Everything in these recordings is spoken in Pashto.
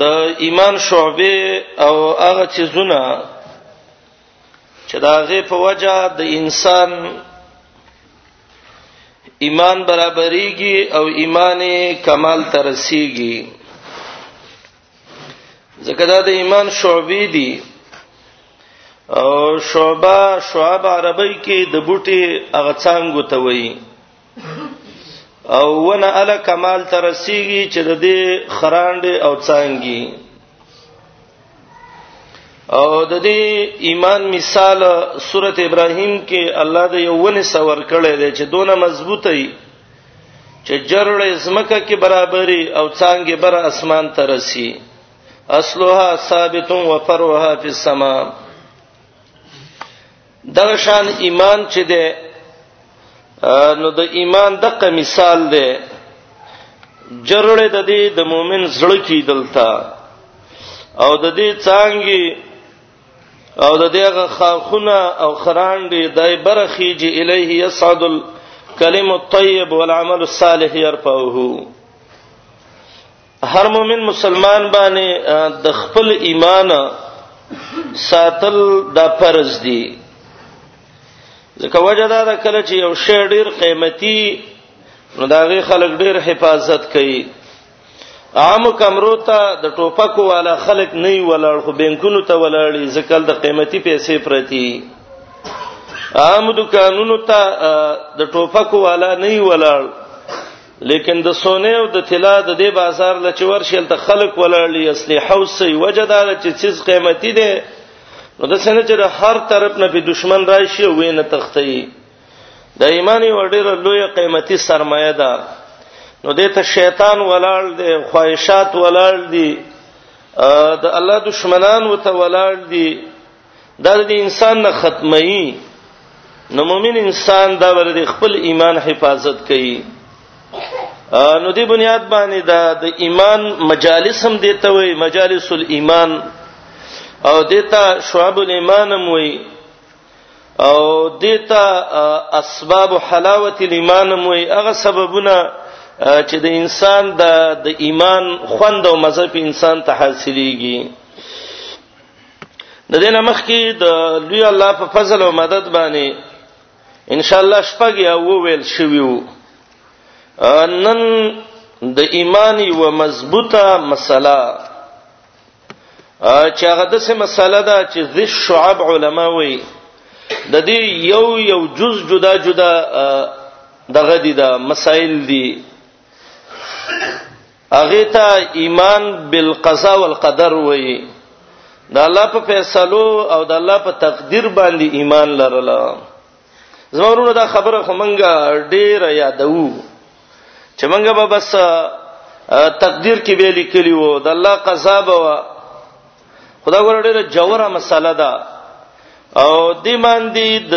د ایمان شعبه او هغه چیزونه چې دا غي په وجه د انسان ایمان برابرېږي او ایمان کمال ته رسیږي ځکه دا د ایمان شعبې دي او شعبہ شعب عربی کې د بوټي هغه څنګه ته وایي او ونه ال کمال ترسیږي چې د دې خراند او څنګي او د دې ایمان مثال سورته ابراهیم کې الله د یو ونه سور کړی دی چې دونه مضبوطه وي چې جرړې زمکه کې برابرې او څنګه بر اسمان ترسي اصلها ثابت و فرعها فی السما دغه شان ایمان چې ده نو د ایمان دغه مثال ده جرړه د دې د مؤمن زړه کې دلتا او د دې څنګه او د دې هغه خاخونه او خراندې دای برخي چې الیه یصعد الکلم الطیب والعمل الصالح يرفعه هر مؤمن مسلمان باندې د خپل ایمان ساتل د فرض دی ځکه وجه دا ده کله چې یو شی ډیر قیمتي نو دا غي خلک ډیر حفاظت کوي عام کمرو ته د ټوپکو والا خلک نه ولاړ خو بانکونو ته ولاړی ځکه د قیمتي پیسې پرتی عام دکانونو ته د ټوپکو والا نه ولاړ لیکن د سونه او د طلا د دې بازار لچ ورشل ته خلق ولړلی اصلي حوسي وجدار چې چیز قیمتي ده نو د سنه چې هر طرف نه په دشمن راشي او وینه تختی د ایمانی وړډر لوی قیمتي سرمایه ده نو دې ته شیطان ولړ دی خواهشات ولړ دی د الله دشمنان وته ولړ دی دا د انسان نه ختمي نو مؤمن انسان دا ور د خپل ایمان حفاظت کوي نو دی بنیاد باندې دا د ایمان مجالس هم دیته وي مجالس الایمان او دیتا شعب الایمان هم وي او دیتا اسباب حلاوت الایمان هم وي هغه سببونه چې د انسان د د ایمان خوند او مزه په انسان ته حاصلېږي د دې نمخ کې د لوی الله په فضل او مدد باندې ان شاء الله شپږ یا وویل شویو نن د ایمان یو مضبوطه مسله چې هغه د څه مسله ده چې د شعب علما وي د دې یو یو جز جدا جدا دغه دي دا مسائل دي هغه ته ایمان بالقضاء والقدر وایي د الله په فیصلو او د الله په تقدیر باندې ایمان لرل زمورونو دا خبره خو مونږه ډیره یادو چې مونږه به بس تقدیر کې به لیکلی وو د الله قضا به خدا ګور ډیره جوړه مسله ده او دې باندې د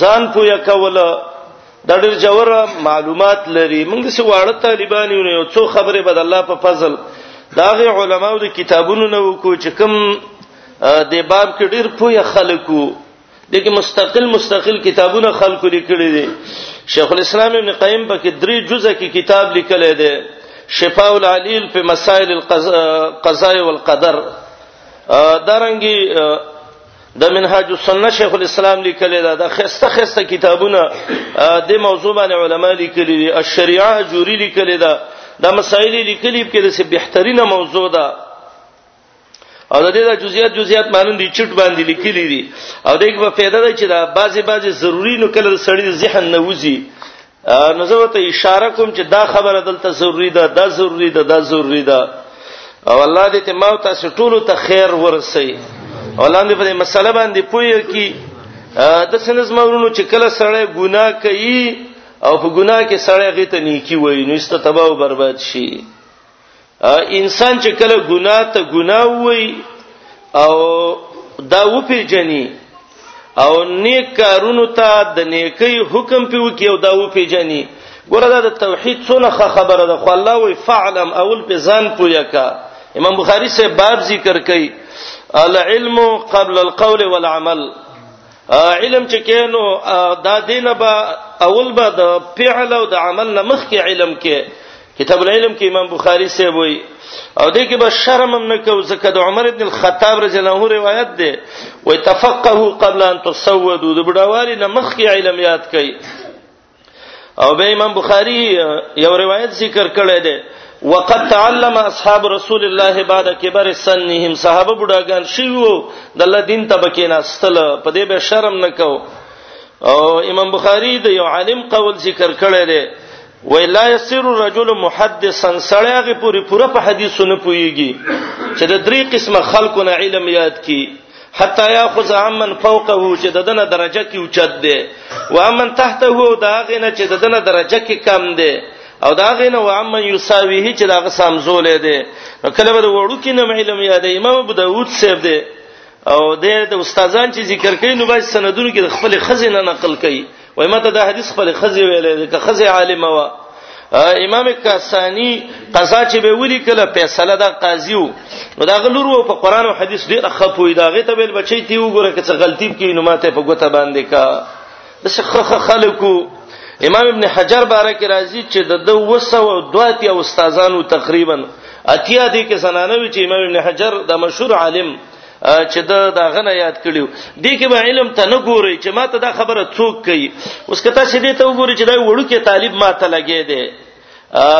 ځان پویا کول دا ډېر جوړ معلومات لري موږ څه واړه طالبان یو یو څو خبره بد الله په فضل داغه علماو د کتابونو نو کو چې کوم د باب کې ډېر پویا خلکو دغه مستقل مستقل کتابونه خلکو لیکلي دي شیخ الاسلام ابن قیم په کې درې جزء کې کتاب لیکل دی شفاء العلیل په مسائل القضاء والقدر دارنګي د منهاج السنه شیخ الاسلام لیکل دا د خسته خسته کتابونه د موضوع باندې علما لیکلي دي الشریعه جوړی لیکل دا د مسائل لیکلي کې د بهترینه موضوع ده او د دې د جزئیات جزئیات مانون دي چټ باندې لیکلي دي او دغه په پیدا ده چې دا بعضي بعضي ضروری نو کله سړی ذهن نه وځي نو زه ته اشاره کوم چې دا خبره دلته ضروری ده دا ضروری ده دا ضروری ده او الله دې ته ما تاسو ټول ته خیر ورسي ولاندې په مسله باندې پوي کی د سنز مورونو چې کله سړی ګناه کوي او په ګناه کې سړی غیته نیکی وای نو است تباہ او برباد شي انسان چې کله ګناه ته ګناه وای او دا وپیجنی او نیک کارونو ته د نیکی حکم پیو کې او دا وپیجنی ګوره دا د توحید څونه خبره ده خو الله وی فعلم اول په ځان پویا کا امام بخاری سے باب ذکر کړي العلم قبل القول والعمل علم چې کینو دا دینه با اول به د فعل او د عمل نه مخکې علم کې کتاب العلم کې امام بخاری سه وایي او دې کې به شرم هم نکو ځکه د عمر ابن الخطاب رضی الله عنه روایت ده وای تفقهو قبل ان تسودوا د بډاوالي نه مخکې علم یاد کړي او به امام بخاری یو روایت ذکر کړی دی وقد تعلم اصحاب رسول الله بعد كبر سنهم صحابه بډاګان شیو د الله دین ته بکینا ستل په دې به شرم نکو او امام بخاری د یو عالم قول ذکر کړی دی وای لا يصير الرجل محدثا سړی هغه پوری پوره په حدیثونه پويږي چې د درې قسمه خلکو نه علم یاد کی حتی یاخذ عمن فوقه چې د دنه درجه کې اوچت دی و امن تحته او دا غنه چې د دنه درجه کې کم دی او دا غنه و امن یساویه چې دا غسام زولې دی کله به وړو کې نه علم یاد امام ابو داود سیب دی او د استادان چې ذکر کوي نو باید سندونو کې د خپل خزینه نقل کوي وای ماته دا حدیث خپل خزې ویلې که خزې عالمه و امام کاسانی قضا چې به ولي کله فیصله دا قاضي وو نو دا غلور وو په قران او حدیث ډیر خپوي دا غي ته ویل بچی تی وګوره که څه غلطی کې نو ماته په ګوته باندې کا د څخه خلکو امام ابن حجر بارک راضی چې د 202 او استادانو تقریبا اتیا دي کې زنانه وی چې امام ابن حجر د مشهور عالم چې دا دا غنه یاد کړیو دې کې به علم ته نه ګوري چې ما ته دا خبره څوک کوي اوس کته چې دې ته وګوري چې دا وړو کې طالب ما ته لګې دی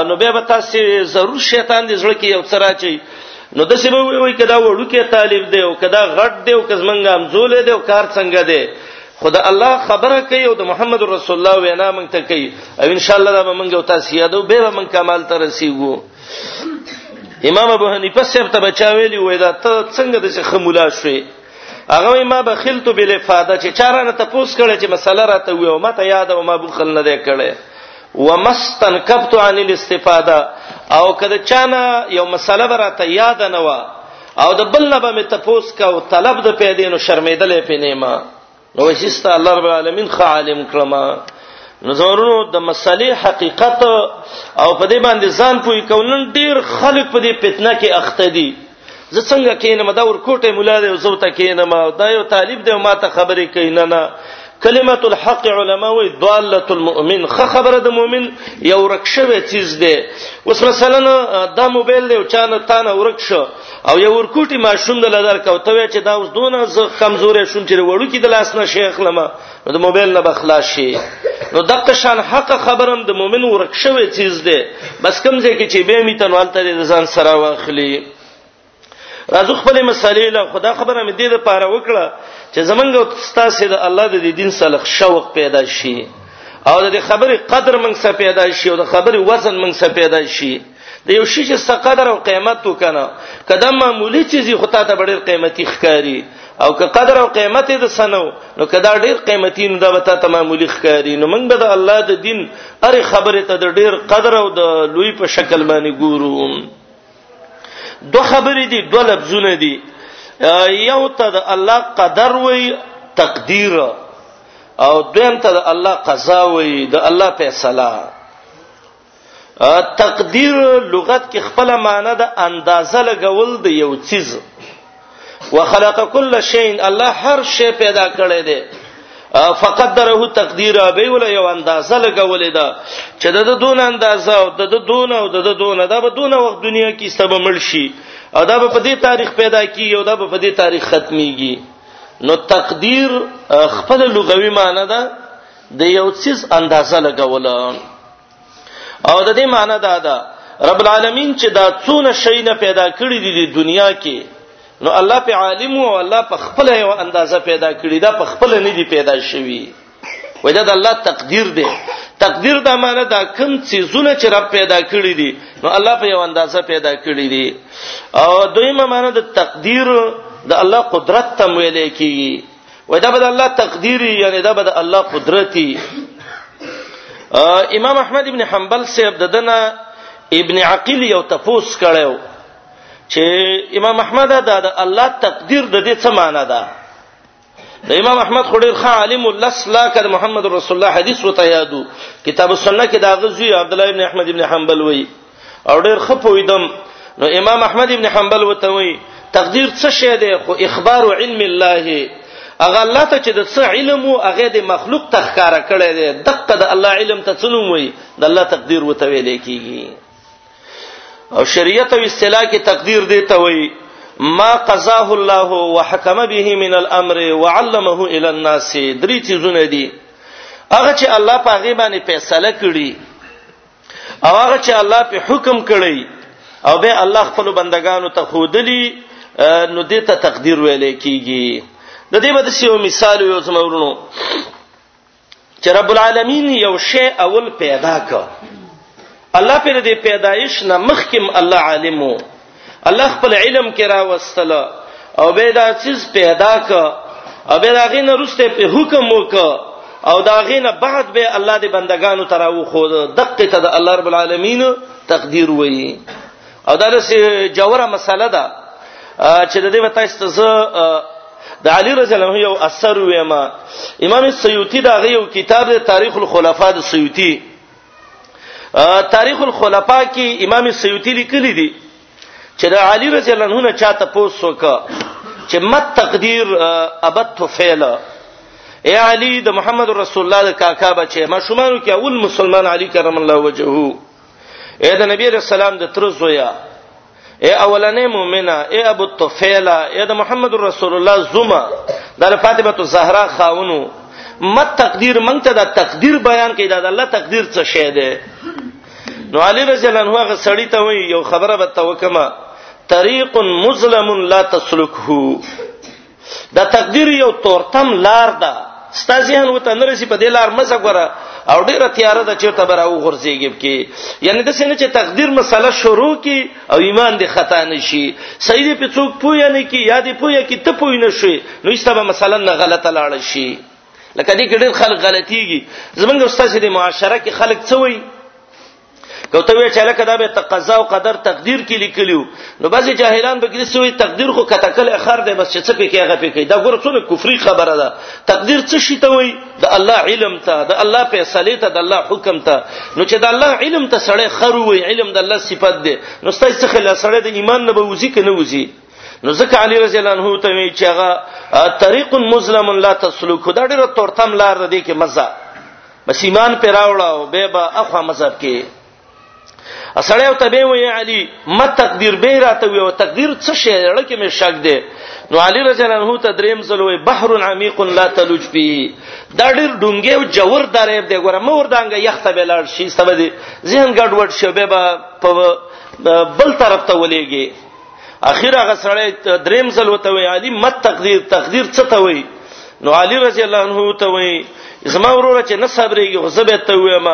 نو بیا به تاسو ضرور شیطان دې زړه کې یو څه راچي نو د سیمه وی وی کدا وړو کې طالب دی او کدا غټ دی او کزمنګ امزول دی او کار څنګه دی خدا الله خبره کوي او د محمد رسول الله وینا مونږ ته کوي او ان شاء الله دا به مونږ او تاسو یادو به مونږ کمال ته رسیدو امام ابو حنیفه سیب ته بچا ویلی وای دا ته څنګه د څه خمولا شوې هغه ما بخلت بل افاده چې چارانه تاسو کړه چې مسله راته ویو ما ته یاد او ما بخل نه دی کړی ومستنکبت عن الاستفاده او کله چانه یو مسله براته یاد نه و او د بل نه به مې تپوس کا او طلب د پیدې نو شرمېدلې پینې ما نو شسته الله رب العالمین خ عالم کړم نو زورونو د مسلې حقیقت او په دې باندې ځان پوي کولن ډیر خلک په دې فتنه کې اخته دي زه څنګه کینم دا ورکوټه مولا دی زو ته کینم دا یو طالب دی ما ته خبرې کوي نه نه کلمت الحق علماء وی ضاله المؤمن خه خبره د مؤمن یو رکشوي چیز دی اوس مثلا دا موبایل دی چانه تانه ورکشو او یو ورکوټي ماشوم د لدار کوته چې دا اوس دونه کمزورې شوم چې وړو کې د لاس نه شیخ لمه نو د موبایل نه بخلا شي نو دغه شان حق خبرم د مؤمن ورک شوی چیز دی بس کوم ځای کې چې به می تنوالته د ځان سره واخلي راځو خپل مسالې له خدا خبره مې دې لپاره وکړه چې زمونږ استاد د الله د دین سره شوق پیدا شي او د خبرې قدر موږ سره پیدا شي او د خبرې وزن موږ سره پیدا شي د یو شي چې قدر او قیمت وکنه کدا معمولی چیزی خطا ته ډېر قیمتي ښکاری او که قدر او قیمت د سنو نو کدا ډېر قیمتي نو دا به ته معمولی ښکاری نو موږ به د الله د دین اره خبره ته د ډېر قدر او د لوی په شکل باندې ګورو دو خبرې دي دو لفظونه دي یو ته د الله قدر وي تقدیر او دویم ته د الله قضا وي د الله فیصله تقدیر لغت کې خپل معنی د اندازه لګول د یو چیز وخلق کل شیء الله هر شی پیدا کړی دی فقدره تقدیرا به ول یو اندازه لګولې ده چې د دون اندازه او د دون او د دون دا به دون وخت دنیا کې سبب مل شي او دا به په دې تاریخ پیدا کیږي او دا به په دې تاریخ ختميږي نو تقدیر خپل لغوي معنی ده د یو څه اندازه لګوله او د دې معنی دا ده رب العالمین چې دا څونه شی نه پیدا کړی دی د دنیا کې نو الله په عالم او الله په خپل یو اندازه پیدا کړی دا په خپل نه دی پیدا شوی وجد الله تقدیر دی تقدیر دا معنی دا کوم چیزونه چې رب پیدا کړی دي نو الله په یو اندازه پیدا کړی دي او دویمه معنی د تقدیر د الله قدرت تم ویل کیږي وای دا به الله تقدیری یعنی دا به الله قدرتی امام احمد ابن حنبل صاحب د دنه ابن عقیل یو تپوس کړو چې امام احمد دا د الله تقدیر د دې څه معنی ده د امام احمد خډیر خان عالم الله صلا کړ محمد رسول الله حدیث وته یادو کتاب السنه کې دا غزوی عبد الله ابن احمد ابن حنبل وایي او ډیر خپویدم نو امام احمد ابن حنبل وتوي تقدیر څه شی دی خو اخبار علم الله هغه الله ته چې د څه علم او هغه د مخلوق تخکاره کړي دی دغه د الله علم ته څلوم وي د الله تقدیر وته ویل کیږي او شریعت او اصطلاح کې تقدیر دی ته وي ما قضاه الله وحكم به من الامر وعلمه الى الناس درې چیزونه دي هغه چې الله په غیبه باندې فیصله کړي او هغه چې الله په حکم کړی او به الله خپل بندگانو ته خودلی نو دې ته تقدیر ویل کیږي د دې بده یو مثال یو زمورونو چې رب العالمین یو شی اول پیدا کړ الله پر دې پیدایش نه مخکم الله عالمو الله خپل علم کې راوستل او به دا چیز پیدا ک او به دا غینه رسته په حکم وک او دا غینه بعد به الله دې بندگانو تراو خو دقه ته د الله رب العالمین تقدیر وایي او دا لسه جوړه مسله ده چې د دې وتا استزه د علی رضی الله یو اثر ویما امام سیوطی دا غیو کتاب د تاریخ الخلفاء د سیوطی تاریخ الخلفاء کې امام سیوطی لیکلی دی چې د علی رضی الله عنه چا ته پوسوکه چې مت تقدیر ابت فعل اے علی د محمد رسول الله د کاکا بچي ما شومانو کې اول مسلمان علی کرم الله وجهه اے د نبی رسول الله د تر زویا اے اولنې مؤمنه اے ابو طفیلا اے د محمد رسول الله زما د فاطمه الزهرا خاونو مت تقدیر مونږ ته د تقدیر بیان کړي دا د الله تقدیر څه شی دی نو علی رضی الله عنه هغه سړی ته وی یو خبره به توکما طریق مظلم لا تسلکه دا تقدیر یو تورتم لار ده ستا ذهن وته نه رسی په دې لار مزه غره او ډیره تیار ده چې ته براو غورځيږي کې یعنی د سینې چې تقدیر مسله شروع کی او ایمان دې خطا نشي سید په څوک پوی نه کی یادې پوی کی ته پوی نه شي نو ایسته مثلا نه غلطه لاړ شي لکه دې کې ډېر خلک غلطيږي زمونږ استاد دې معاشره کې خلک څه وایي کوته وی چې لکه دا به تقضا او قدر تقدیر کې لیکلیو نو بعضی جاهلان به کړي سوی تقدیر خو کتکل اخر دی بس چې څه پکې هغه پکې دا ګور څونه کفري خبره ده تقدیر څه شي ته وای د الله علم ته د الله فیصله ته د الله حکم ته نو چې د الله علم ته سړی خرو وي علم د الله صفت دی نو ستاسو څخه لا سړی د ایمان نه به وځي کنه وځي نو ځکه علی رضی الله عنه ته وی چې هغه طریق مظلم لا تسلک دا ډیره تورتم لار ده کې مزه بس ایمان پر راوړاو به به اخوا مذهب کې اسړی او تبه وی علی ما تقدیر به راته وی او تقدیر څه شی لکه مې شک دی نو علی رضی الله عنه ته دریم زلوې بحر عمیق لا تلج فی دا ډیر ډونګې او جوور درېب دی ګوره مور دانګه یخته بلار شي سبدي ذهن ګډوډ شوبه په بل طرف ته ولېږي اخر هغه سړی دریم ځل وته وی علی مت تقدیر تقدیر څه ته وی نو علی رضی الله عنه ته وی زما وروره چې نه صبرېږي خو زه به ته وایم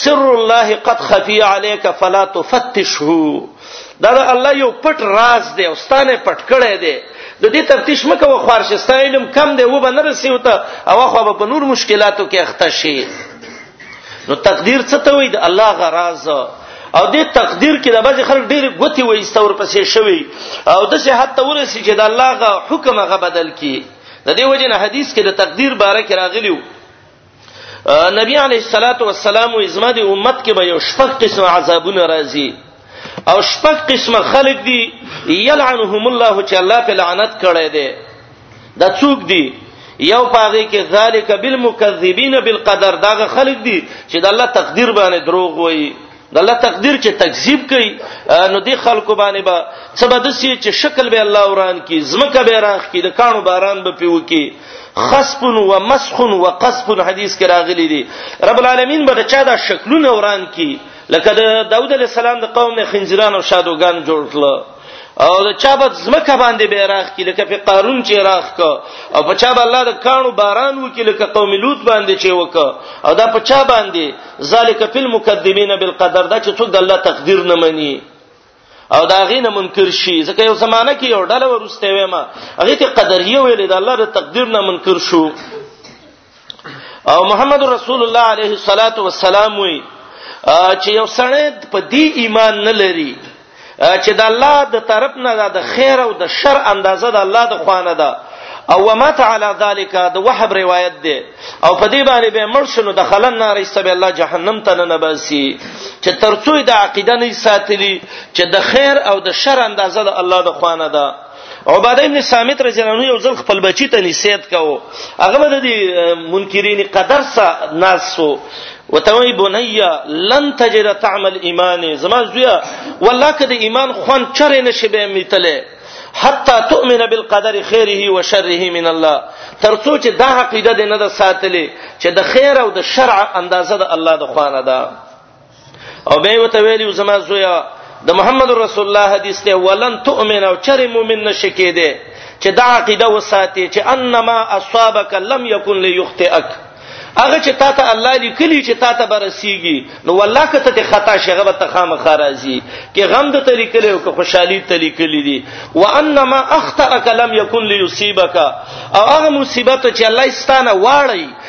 سر الله قد خفي عليك فلا تفتشه دا د الله یو پټ راز دی او ستانه پټ کړی دی د دې تفتیش مکه و خارشستا علم کم دی و به نه رسیوته او خو به په نور مشکلاتو کې اخته شي نو تقدیر څه ته وایي د الله غراز او د تقدیر کې د بعض خلک ډېر غوتی وایي ستور پسې شوی او د څه حتی ورسی چې د الله غ حکم غ بدل کی د دې وجه نه حدیث کې د تقدیر باره کې راغلیو نبی علیه الصلاۃ والسلام ازما د امت کې به یو شپږ قسم عذابونه راځي او شپږ قسمه خلق دي یلعنهم الله چې الله په لعنت کړي دي دا څوک دي یو پاغه کې ذالک بالمکذبین بالقدر دا خلق دي چې د الله تقدیر باندې دروغ وایي د الله تقدیر چې تکذیب کوي نو دی خلکو باندې به سبدسي چې شکل به الله وران کی زمکه به راخ کی د کانو باران به پیو کی خصب و مسخ و قصب حدیث کې راغلي دي رب العالمین به چا دا شکلونه وران کی لکه د داوود علی السلام د قوم نه خنجران او شادوغان جوړ کړل او د چا په زمکه باندې به راخ کې لکه په قارون چې راخ کو او په چا به الله د کانو باران وکي لکه قوم لوط باندې چې وک او دا په چا باندې ذالک فی المکذبین بالقدر دا چې څوک د الله تقدیر نه مني او دا غي نه منکر شي ځکه یو زمانہ کې یو ډله ورسته وېما هغه ته قدریه ویلې د الله د تقدیر نه منکر شو او محمد رسول الله علیه الصلاۃ والسلام وی چې یو سړی په دې ایمان نه لري چې د الله د طرف نه د خیر او د شر اندازه د الله د خوانه ده او ومات علی ذالک د وحب روایت ده او په دې باندې به مړ شنو د خلن نار ایستبه الله جهنم ته نه باسي چې ترڅو د عقیده نه ساتلی چې د خیر او د شر اندازه د الله د خوانه ده عباده ابن صامت رضی الله عنه یو ځل خپل بچی ته نصیحت کاوه هغه به د منکرین قدر سره ناسو وتوی بنیا لن تجد طعم الايمان زما زویا والله کده ایمان خوان چرې نشي به میتله حتا تؤمن بالقدر خیره و شره من الله ترڅو چې دا عقیده نه ده ساتلې چې د خیر او د شرع اندازه د الله د خوانه ده او به وته ویلو زما زویا د محمد رسول الله حدیث ته ولن تؤمن او چر مؤمن نشی کېده چې دا عقیده وساتي چې انما اصابک لم یکن لیخطئک هغه چې تا ته الله لیکلی چې تا ته برسیږي نو والله کته ته خطا شغه به تخام خارازي کې غم د ته لیکلی او که خوشحالي ته لیکلی دي وانما اخطأک لم یکن لیصيبک او هغه مصیبت چې الله ستانه واړی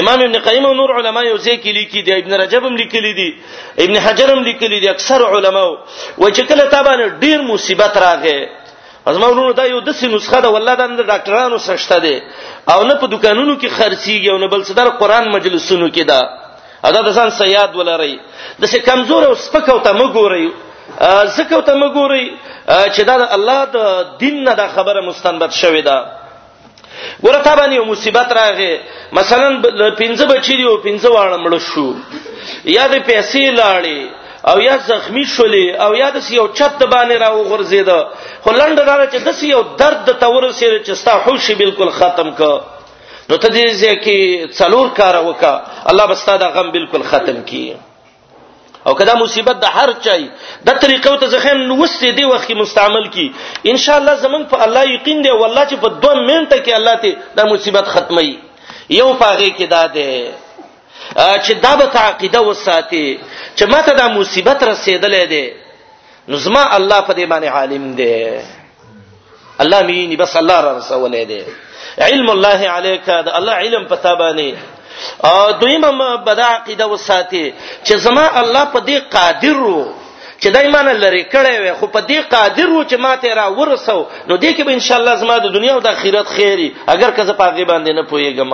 امام ابن قیم او نور علما یو ځای کې لیکي دی ابن رجب هم لیکلي دي ابن حجر هم لیکلي دي اکثر علما و چې کله تابانه ډیر مصیبت راغی ازما ورونو دا یو دسې نسخه ده والله دا نه ډاکټرانو سرشته ده او نه په دکانونو کې خرڅيږي او نه بل صدر قران مجلسونو کې ده ادا د ځان سیاد ولري د څه کمزور او سپک او ته مګوري زکه ته مګوري چې دا الله د دین نه دا خبره مستنبط شوې ده ګوره تا باندې یو مصیبت راغی مثلا پنځه بچی دی او پنځه واړه مړ شو یا د پیسې لاړې او یا زخمی شولې او یا د یو چت باندې را وغورځید خو لنډه دا چې د یو درد د تور سره چې ستا هوش بالکل ختم ک نو ته دې ځکه څلور کار وکا الله بستا دا غم بالکل ختم کړي او کدا مصیبت د هر چای د طریقو ته ځخم نو وسته دی وخت کې مستعمل کی ان شاء الله زمنګ په الله یقین دی والله چې په 2 منټه کې الله ته د مصیبت ختمي یو پاغه کې دا ده چې دا به تعقیده وساتي چې ماته دا مصیبت رسیدلې ده نو زما الله په دې باندې عالم دی الله مینی بس الله را رسولې دی علم الله عليك دا الله علم پتا باندې او دویمه بدا عقیده وساتي چې زما الله په دې قادر وو چې دای مان لری کړي وي خو په دې قادر وو چې ماته را ورسو نو دې کې به ان شاء الله زما د دنیا او د آخرت خیری اگر که زه پاګې باندې نه پويګم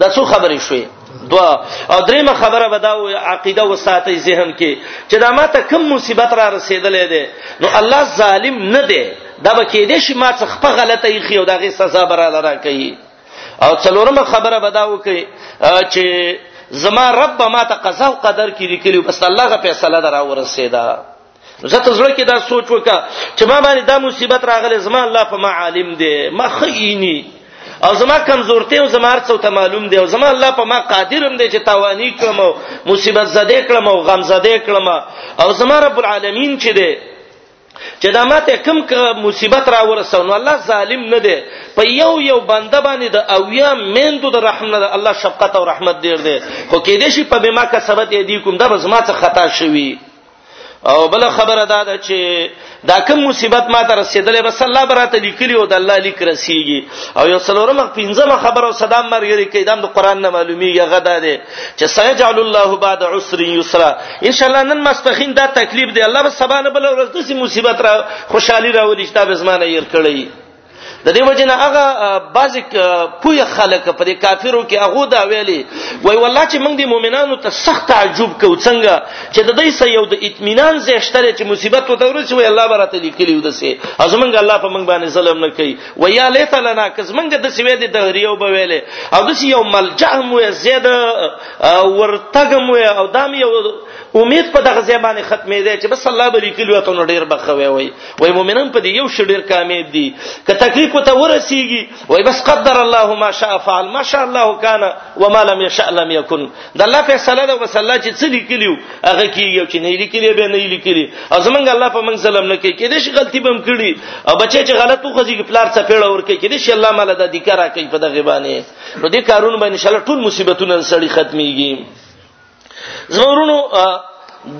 دا څو خبرې شوې دوا او دریمه خبره به دا عقیده وساتي ذهن کې چې دا ماته کم مصیبت را رسیدلې ده نو الله ظالم نه دی دا به کې دې شي ما څخه په غلطه یې خو دا غي سزا براله را کوي او څلورمه خبره به دا وکړي چې زما رب ما ته قضا او قدر کې لیکلو بس الله غ فیصله درا ورسېدا نو زه ته زړه کې دا سوچ وکا چې ما باندې دا مصیبت راغله زما الله په معالم دی ما خینی او زما کمزورته او زما ارڅو ته معلوم دی او زما الله په ما قادرم دی چې تاوانی کړم او مصیبت زده کړم او غم زده کړم او زما رب العالمین چې دی چې دا ماته کم مصیبت را ورسو نو الله ظالم نه دی په یو یو بنده باندې د اویا مندو د رحم نه الله شفقت او رحمت ډیر دی خو کې دې شي په بما کسبت یې دی کوم دا زما څخه خطا شوی او بل خبره دا ده چې دا کوم مصیبت ما ته رسیدلې بس الله براته لیکلی او د الله لیک رسیږي او یو څلورمه پنځمه خبره او صدام مرګري کې دا د قران نه معلومیږي غدا ده چې سيجعل الله بعد عسر يسرا ان شاء الله نن مستخین دا تکلیف دی الله به سبا نه بل ورځ د مصیبت را خوشحالي راولي چې دا به زمانه یې کړی د دې وجه نه هغه بعضی پوی خلک په دې کافرو کې هغه دا ویلي وای والله چې موږ د مؤمنانو ته سخت تعجب کوو څنګه چې د دې سې یو د اطمینان زیشتره چې مصیبت ته ورسې وای الله براته لیکلی ودسه ازمنګ الله په موږ باندې ظلم نه کوي وای یا لیت لنا کز موږ د سوي د دهریو به ویلې او د یو ملجا مو زید ورتګ مو او دام یو امید په دغه ځای باندې ختمې ده چې بس الله بلی کلی وته نو ډیر بخوي وای وای مؤمنان په دې یو شی ډیر کامیاب دي که تکلیف ته ورسیږي وای بس قدر الله ما شاء فعل ما شاء الله کان وما لم يشاء لم يكن د الله فیصله ده بس الله چې څه لیکلیو هغه کیږي چې نه لیکلی به نه لیکلی او زمونږ الله په موږ سلام نه کوي کې دې شي غلطي بم کړی او بچي چې غلط وخزي کې پلار څه پیړه ور کوي کې دې شي الله مال د دې کرا کوي په دغه باندې نو دې کارونه باندې ان شاء الله ټول مصیبتونه سړی ختميږي زمورونو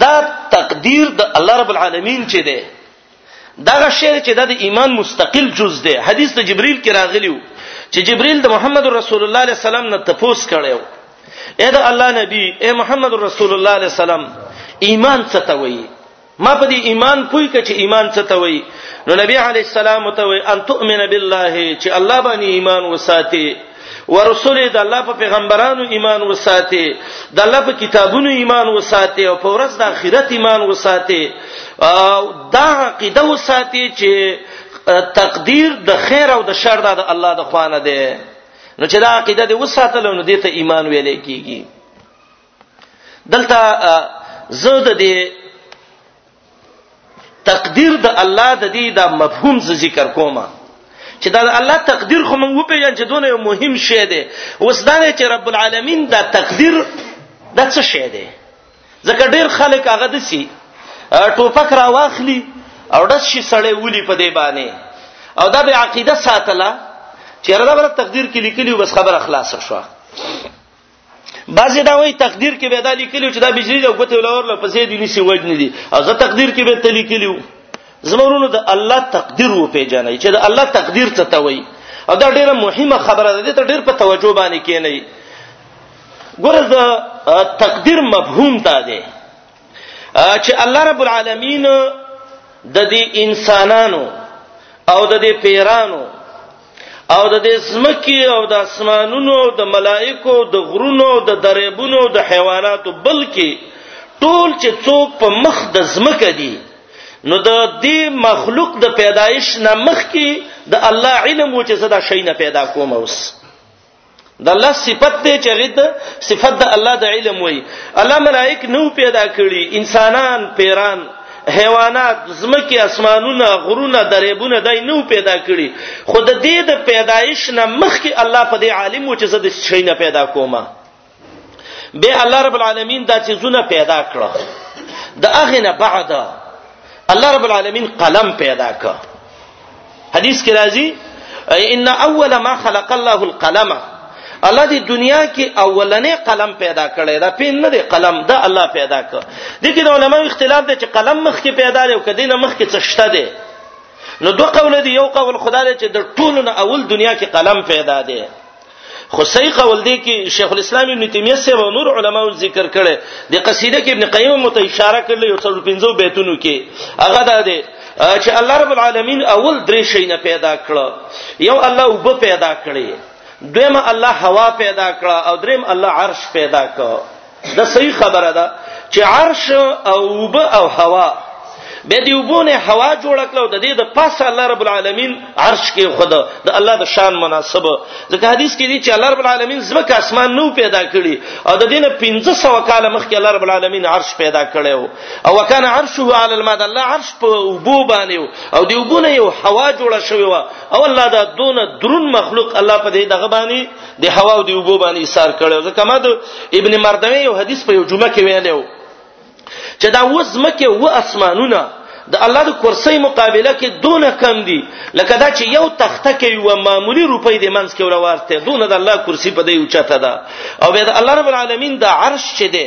دا تقدیر د الله رب العالمین چې ده دغه شی چې د ایمان مستقل جز ده حدیث د جبرئیل کې راغلی وو چې جبرئیل د محمد رسول الله علیه السلام نه تپوس کړو اې د الله نبی اې محمد رسول الله علیه السلام ایمان څه ته وایي ما په دې ایمان پوي ک چې ایمان څه ته وای نو نبی علی السلام ته وای ان تؤمن بالله چې الله باندې ایمان وساتي ورسول د الله په پیغمبرانو ایمان وساتي د الله په کتابونو ایمان وساتي او په ورځ د آخرت ایمان وساتي او دا عقیده وساتي چې تقدیر د خیر او د شر د الله د خوانه ده نو چې دا عقیده دې وساتل نو دې ته ایمان ویلې کیږي دلته زه د دې تقدیر د الله د دې د مفهوم ذکر کوم چې دا د الله تقدیر خو موږ وپیژنو چې دونه مهم شی دی اوس دا نه چې رب العالمین دا تقدیر دا څه شی دی ځکه ډیر خلک هغه دسی ټوپک را واخلي او د شي سړی ولي په دی باندې او دا به عقیده ساتله چې رب تقدیر کې لیکلی بس خبر اخلاص شوه بعضی دا وایي تقدیر کې به دا لیکلی چې دا بجلی او ګوتې ولور له پسې دی نسی وجنې دي هغه تقدیر کې به ته لیکلی زمونږ د الله تقدیر و پیژنې چې د الله تقدیر څه ته وایي او دا ډیره مهمه خبره ده ته ډیر په توجه باندې کینې ګوره د تقدیر مفهوم دا دی چې الله رب العالمین د دې انسانانو او د دې پیرانو او د دې زمکی او د اسمانونو او د ملائکو او د غرونو او د دریبونو او د حیواناتو بلکې ټول چې څوک په مخ د زمکه دي نو د دې مخلوق د پیدایش نه مخ کې د الله علم و چې زدا شي نه پیدا کوم اوس د الله صفت ته چې غد صفت د الله د علم وای الله ملائک نو پیدا کړی انسانان پیران حیوانات زمکه اسمانونه غرونه دریبونه دای نو پیدا کړی خود دې د پیدایش نه مخکې الله په دې عالم و چې زه د شي نه پیدا کومه به الله رب العالمین دا چیزونه پیدا کړه د هغه نه بعد الله رب العالمین قلم پیدا کړ حدیث کې راځي ان اول ما خلق الله القلم الله دی دنیا کې اولنې قلم پیدا کړی دا پین نه دی قلم دا الله پیدا کړ د دې علماء اختلاف دی چې قلم مخکې پیدا دی او کدی نه مخکې څه شته دی نو دوه قول دی یو قول خدای دی چې د ټولو نه اول دنیا کې قلم پیدا دی خو صحیح قول دی کې شیخ الاسلام ابن تیمیه سه او نور علما ذکر کړي د قصیده کې ابن قیم مت اشاره کړل یو څلور پنځو بیتونو کې هغه دا دی چې الله رب العالمین اول درې شی نه پیدا کړ یو الله وب پیدا کړی دویم الله هوا پیدا کړه او دریم الله عرش پیدا کړ دا صحیح خبره ده چې عرش او وب او هوا به دی وبونه هوا جوړ کړو د دې د پاسه الله رب العالمین عرش کې خود د الله د شان مناسب ځکه حدیث کې دی چې الله رب العالمین زمکه اسمان نو پیدا کړی او د دینه 1500 کال مخکې الله رب العالمین عرش پیدا کړو او وکانه عرشه علی الماء الله عرش په وبو باندې او دی وبونه یو هوا جوړه شوی و او الله دا دون درون مخلوق الله په دې دغه باندې د هوا او د اوبو باندې ایثار کړو ځکه ما د ابن مردوی یو حدیث په یو جمعه کې ویلو چې دا وز مکه و اسمانونه د الله د کرسۍ مقابله کې دونه کم دي لکه دا چې یو تخته کې یو معمولی روپۍ د منځ کې ورورته دونه د الله کرسي په دې اوچته ده او بیا د الله رب العالمین د عرش چې ده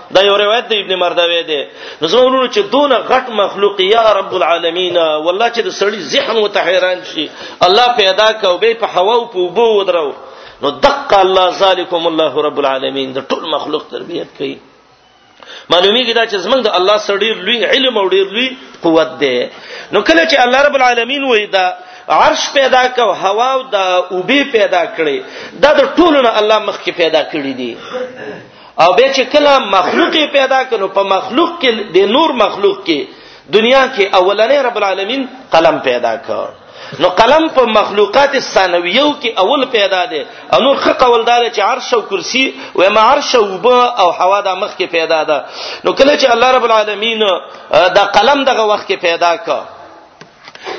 دا یو روایت د ابن مردوی دی نو زما ورونو چې دونه غټ مخلوق یا رب العالمین والله چې د سړی ذهن متحیران شي الله پیدا کو به په هوا او په وبو ودرو نو دق الله ذالکم الله رب العالمین د ټول مخلوق تربیت کوي معلومیږي دا چې زمنګ د الله سره ډیر لوی علم او ډیر لوی قوت دی نو کله چې الله رب العالمین وای دا عرش پیدا کو هوا او دا اوبه پیدا کړي دا د ټولو نه الله مخکې پیدا کړی دی او به چې کله مخلوق پیدا کړو په مخلوق کې د نور مخلوق کې دنیا کې اولنې رب العالمین قلم پیدا کړ نو قلم په مخلوقات ثانویو کې اول پیدا دی او نور خ قولدار چې عرش او کرسی و ما عرش او با او هوا د مخ کې پیدا ده نو کله چې الله رب العالمین دا قلم دغه وخت کې پیدا کړ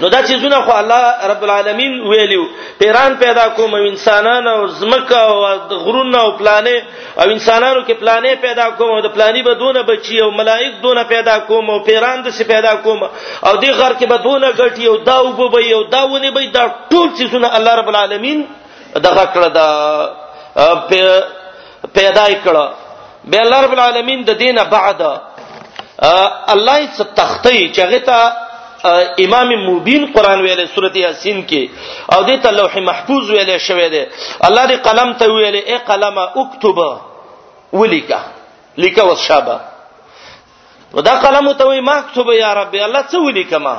نو دا چیزونه خو الله رب العالمین ویلو پیران پیدا کوم او انسانان او زمکه او غرونه او پلانې او انسانانو کې پلانې پیدا کوم او د پلانې به دونه بچي او ملائک دونه پیدا کوم او پیران د څه پیدا کوم او د غر کې به دونه غټي او دا وبو به او دا ونی به دا ټول چیزونه الله رب العالمین دغه کړه دا پیدا کړه به الله رب العالمین د دینه بعد الله یې تختی چې هغه ته امام مبین قران ویلې سورته یاسین کې او دې ته لوح محفوظ ویلې شوې ده الله دې قلم ته ویلې اے قلم اکتب ولیکا لیکا وشابه نو دا قلم ته وای مکتوب یا رب الله څه ولي کما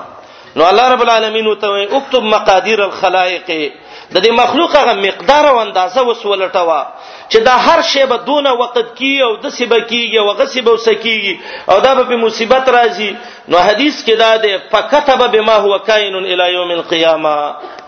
نو الله رب العالمین ته وای اكتب مقادير الخلائق د دې مخلوق هغه مقدار او اندازه وسولټوا چې دا هر شی به دونه وخت کی او د سبا کیږي او غصب او سکیږي او دا به مصیبت راځي نو حدیث کې دا ده فكتب بما هو کائن الى يوم القيامه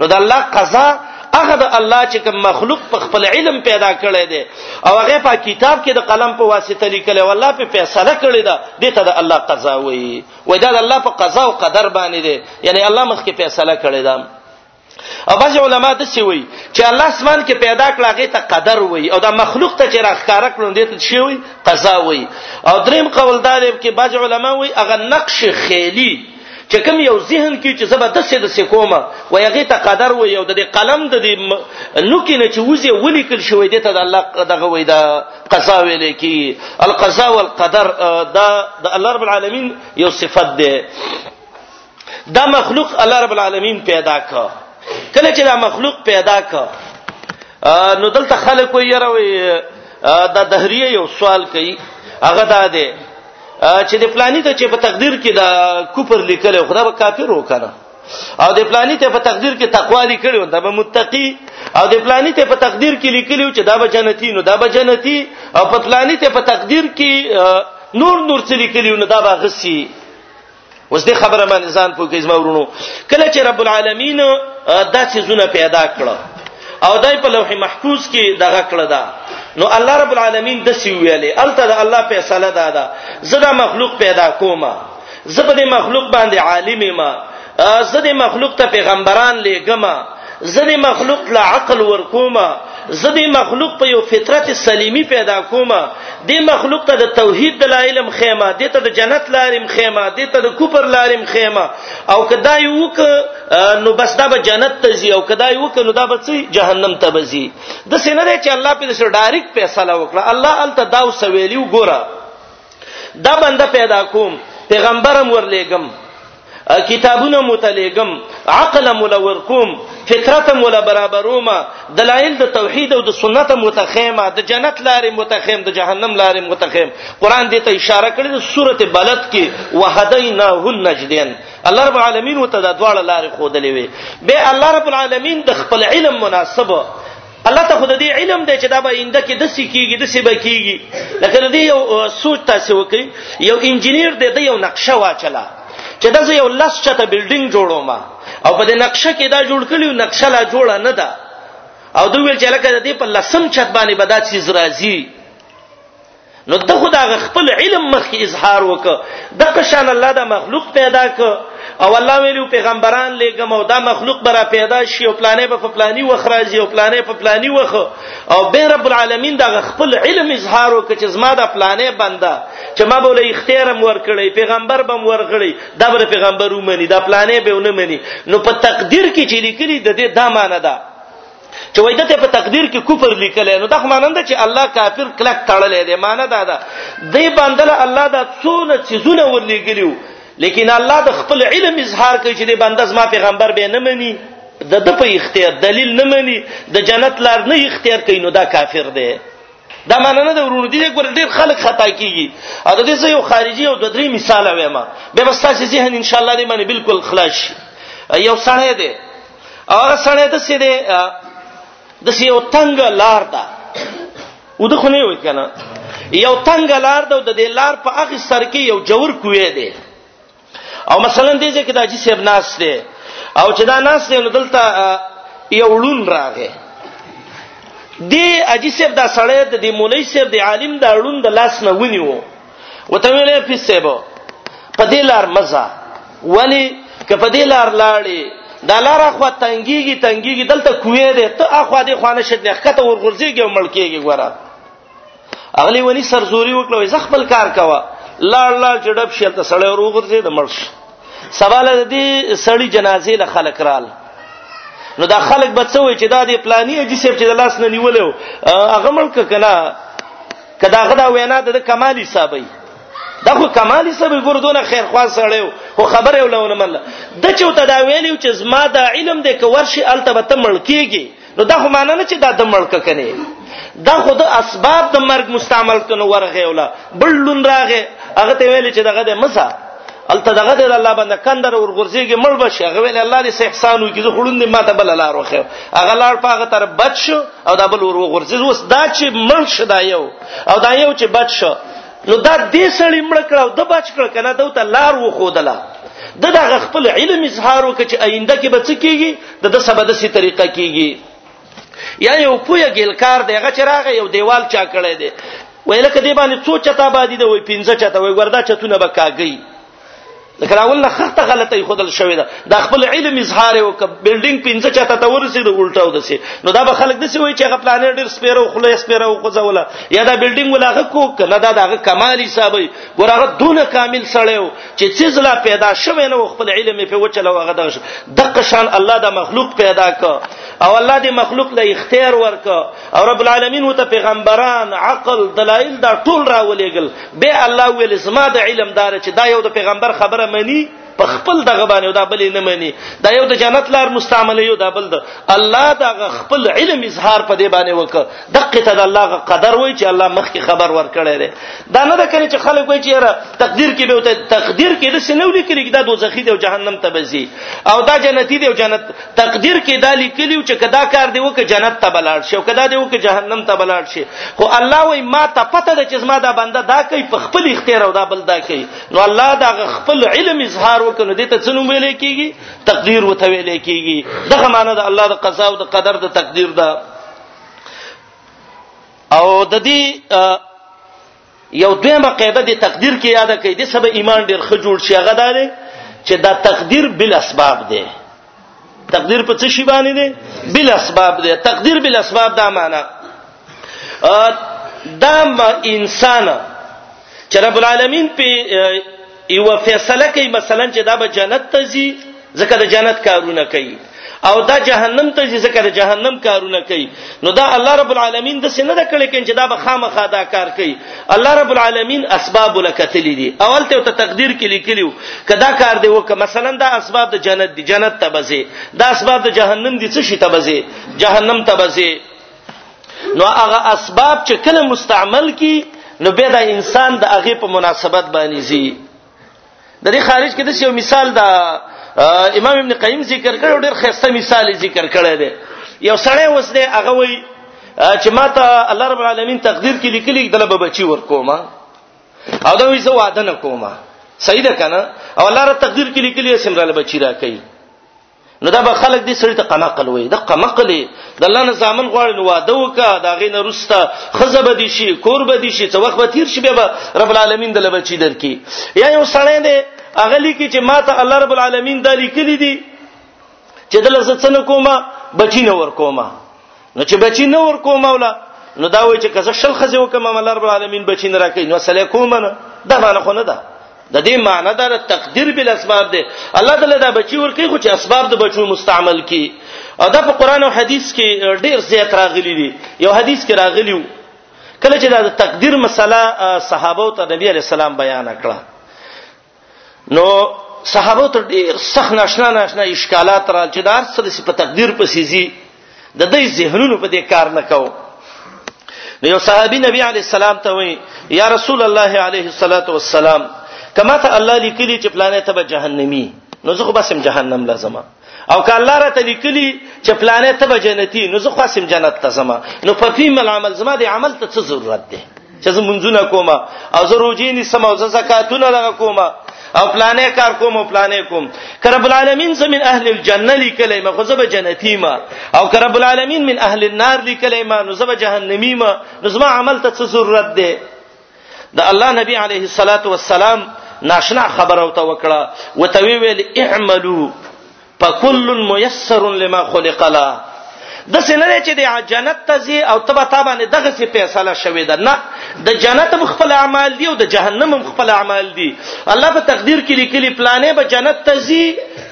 نو د الله قضا هغه د الله چې کوم مخلوق په خپل علم پیدا کړی دی او هغه په کتاب کې د قلم په واسطه لیکل او الله په فیصله کړی دا د ته د الله قضا وایي وای دا د الله په قضا او قدر باندې دی یعنی الله مخکې فیصله کړی دا او بعض علما د څه وایي چې الله اسمان کې پیدا کړ هغه ته قدر وایي او دا مخلوق ته چې راخاره کړو دې ته شی وایي قضا وایي او دریم قول دا دی چې بعض علما وایي هغه نقش خیلی چې کوم یو ذهن کې چې زبر د څه د څه کومه و هغه ته قدر و یو د قلم د نوکې نه چې وزه ولیکل شوې د ته د الله دغه وې دا قضا ویل کی القضاء والقدر دا د الله رب العالمین یو صفت ده دا مخلوق الله رب العالمین پیدا کا کله چې دا مخلوق پیدا کا نو دلته خلک وي یره وي دا دهریه یو سوال کوي هغه دا ده چې د پلاني ته چې په تقدیر کې دا کفر لیکل خدا به کافر وکړه او د پلاني ته په تقدیر کې تقوا لیکل دا به متقی او د پلاني ته په تقدیر کې لیکل چې دا به جنتی نو دا به جنتی او په پلاني ته په تقدیر کې نور نور څه لیکل نو دا به غسی اوس دې خبره باندې ځان پوه کړئ زما ورونو کله چې رب العالمین دا سيزونه پیدا کړه او دای په لوح محفوظ کې دغه کړه دا نو الله رب العالمین د سی ویلې الته د الله فیصله دا ده زړه مخلوق پیدا کومه زبد مخلوق باندې عالم ما زده مخلوق ته پیغمبران لېګما زه د مخلوق له عقل ورکومه زه د مخلوق په یو فطرت سلیمی پیدا کومه د مخلوق ته د توحید د علم خیمه د ته د جنت لارم خیمه د ته د کوپر لارم خیمه او کدا یو ک نو بس دا به جنت ته زی او کدا یو ک نو دا به څه جهنم ته بزی د سینه دی چې الله په سر ډایرک فیصله وکړه الله ال ته دا وسویلی وګوره دا بنده پیدا کوم پیغمبرم ورلېګم کتابونه متلګم عقل ملور کوم فطرت مول برابروم دلایل د توحید او د سنت متخیمه د جنت لارې متخیم د جهنم لارې متخیم قران دې ته اشاره کړې د سورته بلد کې وهدیناه النجدین الله رب العالمین وتعالى دواړه لارې خودلې وي به الله رب العالمین د خپل علم مناسبه الله ته خود دې علم دی چې دا به اینده کې د سکیږي د سبا کیږي لکه دې یو سوچ تاسو وکي یو انجنیر دې د یو نقشه واچلا چې دا یو لس چته بلډینګ جوړوم او په دې نقشه کې دا جوړ کړیو نقشه لا جوړه نه ده او دوی ویل چې لکه دې په لسم چت باندې بدا چیز راځي نو ته خدا غ خپل علم مخ اظهار وک د قشان الله دا مخلوق پیدا ک او الله ویلو پیغمبران لګم او دا مخلوق برا پیدا شي او پلانې په پلاني وخ راځي او پلانې په پلاني وخ او به رب العالمین دا غ خپل علم اظهار وک چې زما دا پلانې بنده چې ما بوله اختیار مور کړی پیغمبر بم ورغړی دا بر پیغمبر ومني دا پلانې به ونه مني نو په تقدیر کې چې لیکلي د دې دا معنی ده چې وای دته په تقدیر کې کفر لیکل نو دا خو مانند چې الله کافر کلک تړلې دی معنی دا ده دی باندې الله دا څونه چیزونه ورلېګلیو لیکن الله د خپل علم اظهار کوي چې دی باندې زما پیغمبر به نه مني د د په اختیار دلیل نه مني د جنت لار نه اختیار کوي نو دا کافر دی دا معنی نه د ورونو دي ګور ډیر خلک خطا کیږي او د دې یو خارجي او د درې مثال وایم به بس تاسو ذهن ان شاء الله دې باندې بالکل خلاص شي یو سړی دی هغه سړی د سې د سې یو تنگ لار ده و د خو نه وي کنه یو تنگ لار ده د دې لار په اخر سر کې یو جوور کوی دی او مثلا دې ځکه دا چې سیب ناس دی او چې دا ناس دی نو دلته یو ړون راغی دی اجي سیب دا سړی د دې مولای سیب د عالم دا ړون د لاس نه ونیو وته ویلې پیسېبو په دې لار مزه ولی که په دې لار لاړې دا لار اخوا تنګيږي تنګيږي دلته کوې ده ته اخوا دې خوانه شد نه خته ورغورځيږي او ملکيږي ګوره اغلی ولی سرزوري وکړو زه خپل کار کوا لاړ لاړ چډب شي ته سړی ورغورځي د مرش سوال دې سړی جنازې له خلک رال نو دا خلک به څه وي چې دا دې پلاني دي چې د لاس نه نیولیو هغه ملک کنا کدا غدا وینا د کمال حسابي دا خو کمال حسابي ګوردونه خیر خوا سره خو خبره ولونه مل د چوته دا ویلو چې زما د علم د کورشي التبته ملکیږي نو دا خو معنی نه چې دا د ملک کني دا خو د اسباب د مرګ مستعمل کنه ورغه ولا بلون راغه هغه ته ویل چې دغه د مسا الته دغه د الله باندې کندر ور غورځيږي مړ بشي هغه ویل الله دې احسان وکړي زه خړوندې ما ته بل لار وخه هغه لار په هغه تر بچ شو او دا بل ور غورځي اوس دا چې مړ شدا یو او دا یو چې بچ شو نو دا دې سړی مړ کړه او د بچ کړه کنه دا ته لار و خودله د دغه خپل علم اظهار وکړي چې آینده کې به څه کیږي د د سبا د سي طریقه کیږي یا یو پوی ګلکار دی هغه چراغ یو دیوال چا کړی دی ویل کدی باندې څو چتا باندې دی وای پنځه چتا وای وردا چتونه بکاږي لکه راول نه خخته غلطه خودل شوې ده دا خپل علم اظهار او ک بلډینګ پنځه چاته ته ورسېد الټاو دسي نو دا به خلک دسي وای چې هغه پلانې ډېر سپیرو خله سپیرو خوځوله یا دا بلډینګ ولاغه کو کنه دا دغه کمال حسابي ګورغه دونه کامل سړیو چې څیز لا پیدا شوه نو خپل علم په وچلو هغه دغه شو دغه شان الله دا مخلوق پیدا ک او الله دې مخلوق له اختیار ورک او رب العالمین وته پیغمبران عقل دلایل دا ټول راولېګل به الله ویل زما د علم دار چې دا یو د پیغمبر خبره مني په خپل دغه باندې دا بلې نه مني دا یو د جنت لار مستعمل یو دا بل د الله دا خپل علم اظهار په دې باندې وک دقه ته د الله قدر وای چې الله مخکې خبر ورکړی دی دا نه ده کړي چې خلک وای چې یاره تقدیر کې به وته تقدیر کې د سنو لیکلي دا دوزخی دی او جهنم ته بزي او دا جنتی دی او جنت تقدیر کې دا لیکلی چې کدا کار دی وکړه جنت ته بلاړ شي او کدا دی وکړه جهنم ته بلاړ شي خو الله وای ما ته پته ده چې زما دا بنده دا کوي په خپل اختیار او دا بل دا کوي نو الله دا خپل علم اظهار وکړي دې ته څنو ویل کېږي تقدیر وته ویل کېږي دغه معنی د الله د قضا او د قدر د تقدیر ده او د دې یو دویمه قاعده د تقدیر کې یاده کړي د سبب ایمان ډیر ښه جوړ شي هغه دار چې دا تقدیر بل اسباب دی تقدیر په څه شی باندې دی بل اسباب دی تقدیر بل اسباب دا معنی دا انسان چې رب العالمین په یو فیصله کوي مثلا چې دا به جنت ته ځي ځکه د جنت کارونه کوي او دا جهنم ته ځي ځکه د جهنم کارونه کوي نو دا الله رب العالمین د سینه د کړي کین چې دا به خامخا دا کار کوي الله رب العالمین اسباب لکتلی دي اول ته تقدیر کې لیکلیو کدا کار دی وک مثلا دا اسباب د جنت دي جنت ته بځي دا اسباب د جهنم دي څه شي ته بځي جهنم ته بځي نو هغه اسباب چې کله مستعمل کی نو به دا انسان د هغه په مناسبت باندې زی د دې خارج کې د یو مثال دا امام ابن قیم ذکر کړو ډېر خسته مثال ذکر کړی دی یو سړی اوس دی هغه وای چې ماته الله رب العالمین تقدیر کې لیکلی دله به بچی ورکوما او دا وی زه وعده نه کومه صحیح ده کنه او الله را تقدیر کې لیکلی سمراله بچی را کوي نو دا به خلک دې سړی ته قمقل وي د قمقل د الله نه ځامن غواړي نو واده وکا دا غي نه رستا خزه به دي شي کور به دي شي څو وخت به تیر شي به رب العالمین د لبچی درکې یا یو سړی دې اغلی کې چې ماته الله رب العالمین دا لیکلي دي چې دلته څه نه کومه بچی نه ور کومه نو چې بچی نه ور کوم مولا نو دا وای چې کزه شل خزه وکم الله رب العالمین بچی نه راکې نو سلام کوم نه دا معنی خو نه ده د دې معنی دا تقدیر بل اسباب ده الله تعالی دا بچی ور کوي خو چې اسباب د بچو مستعمل کی او دا په قران او حدیث کې ډیر زیات راغلی دي یو حدیث کې راغلی وو کله چې دا د تقدیر مسله صحابه او ته نبی علی السلام بیان کړه نو صحابه ته ډیر سخت ناشنا ناشنا اشکالات را چې دار سره په تقدیر په سيزي د دې ذهنونو په دې کار نه کاو نو یو صحابي نبی علی السلام ته وی یا رسول الله علیه الصلاۃ والسلام کما ته الله لیکلی چې پلانې ته به جهنمی نو زه خو بسم جهنم لازمه او که الله را ته لیکلی چې پلانې ته به جنتی نو زه خاصم جنت ته زما نو په فیم العمل زما د عمل ته څه ضرورت دی چې زه منځونه کوم او زه روزي نیسم او زه زکاتونه لګه کوم او پلانې کار کوم او پلانې کوم که رب العالمین زمين اهل الجنه لیکلی ما خو زه به جنتی ما او که رب العالمین من اهل النار لیکلی ما نو زه به جهنمی ما نو زما عمل ته څه ضرورت دی د الله نبی علیه الصلاۃ والسلام ناشنا خبر او ته وکړه وتوی ویل اعملو فكل ميسر لما خلق له د سینې چې د جنت ته زی او تبه تابه نه دغه سی فیصله شوې ده نه د جنت مخفل اعمال دی او د جهنم مخفل اعمال دی الله په تقدیر کې لیکلي پلانې به جنت ته زی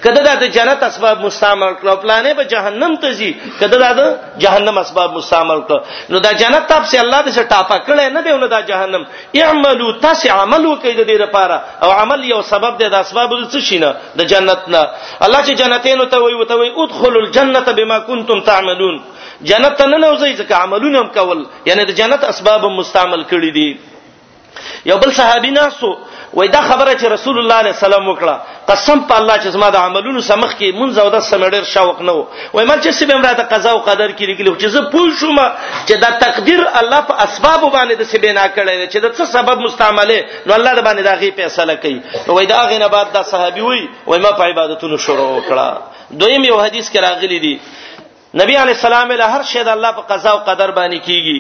کده د جنت اسباب مستعمل کړو پلانې به جهنم ته زی کده د جهنم اسباب مستعمل کړ نو دا جنت تاب سي الله دې ټاپه کړي نه دی نو دا جهنم اعملوا تاسو عمل وکړئ د دې لپاره او عمل یو سبب دی د اسباب د څه شینه د جنت نه الله چې جنتینو ته وي وته وي ادخلوا الجنه بما كنتم تعملون جنت ته نه نوځي ځکه عملونه هم کول یعنی د جنت اسباب مستعمل کړي دي یو بل صحابي ناسو وای دا خبره چې رسول الله علیه السلام وکړه قسم په الله چې زما د عملونو سمخ کې مونږ او د سمډر شوق نه وو وای مل چې سبه امره د قضا او قدر کې لیکل چې زه پوه شوم چې دا تقدیر الله په اسباب باندې د سبه نه کړی چې د څه سبب مستعمله نو الله د باندې دا غي فیصله کوي نو وای دا غنه بعد دا صحابي وای وای ما په عبادتونو شروع وکړه دویم یو حدیث کې راغلی دی نبی علی السلام له هر شی د الله په قضا او قدر باندې کیږي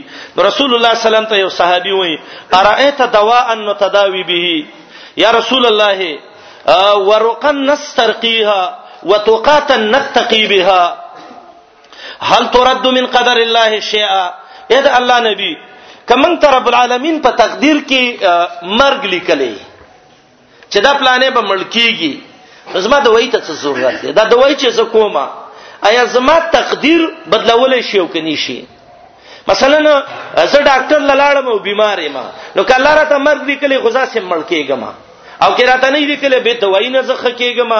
رسول الله سلام ته یو صحابي وایي ارایت دواء نتداوی به یا رسول الله ورقا نسترقيها وتقاتا نتقي بها هل ترد من قدر الله شيئا اې د الله نبی کمن تر رب العالمین په تقدیر کې مرګ لیکلې چې دا پلانې به ملکیږي زما د وای ته څه ضرورت دی دا د وای چې زه کومه آیا زما تقدیر بدلول شي او کني شي مثلا زه ډاکټر لاړم او بیمار یم نو کله راته مرګ لیکلې غزا سم مړ کېږم او کې راته نه لیکلې به دوايي نه زخه کېږم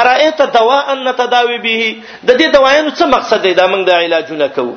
ارایت دوا ان تداوی به د دې دوايانو څه مقصد دی دا موږ د علاجونه کوو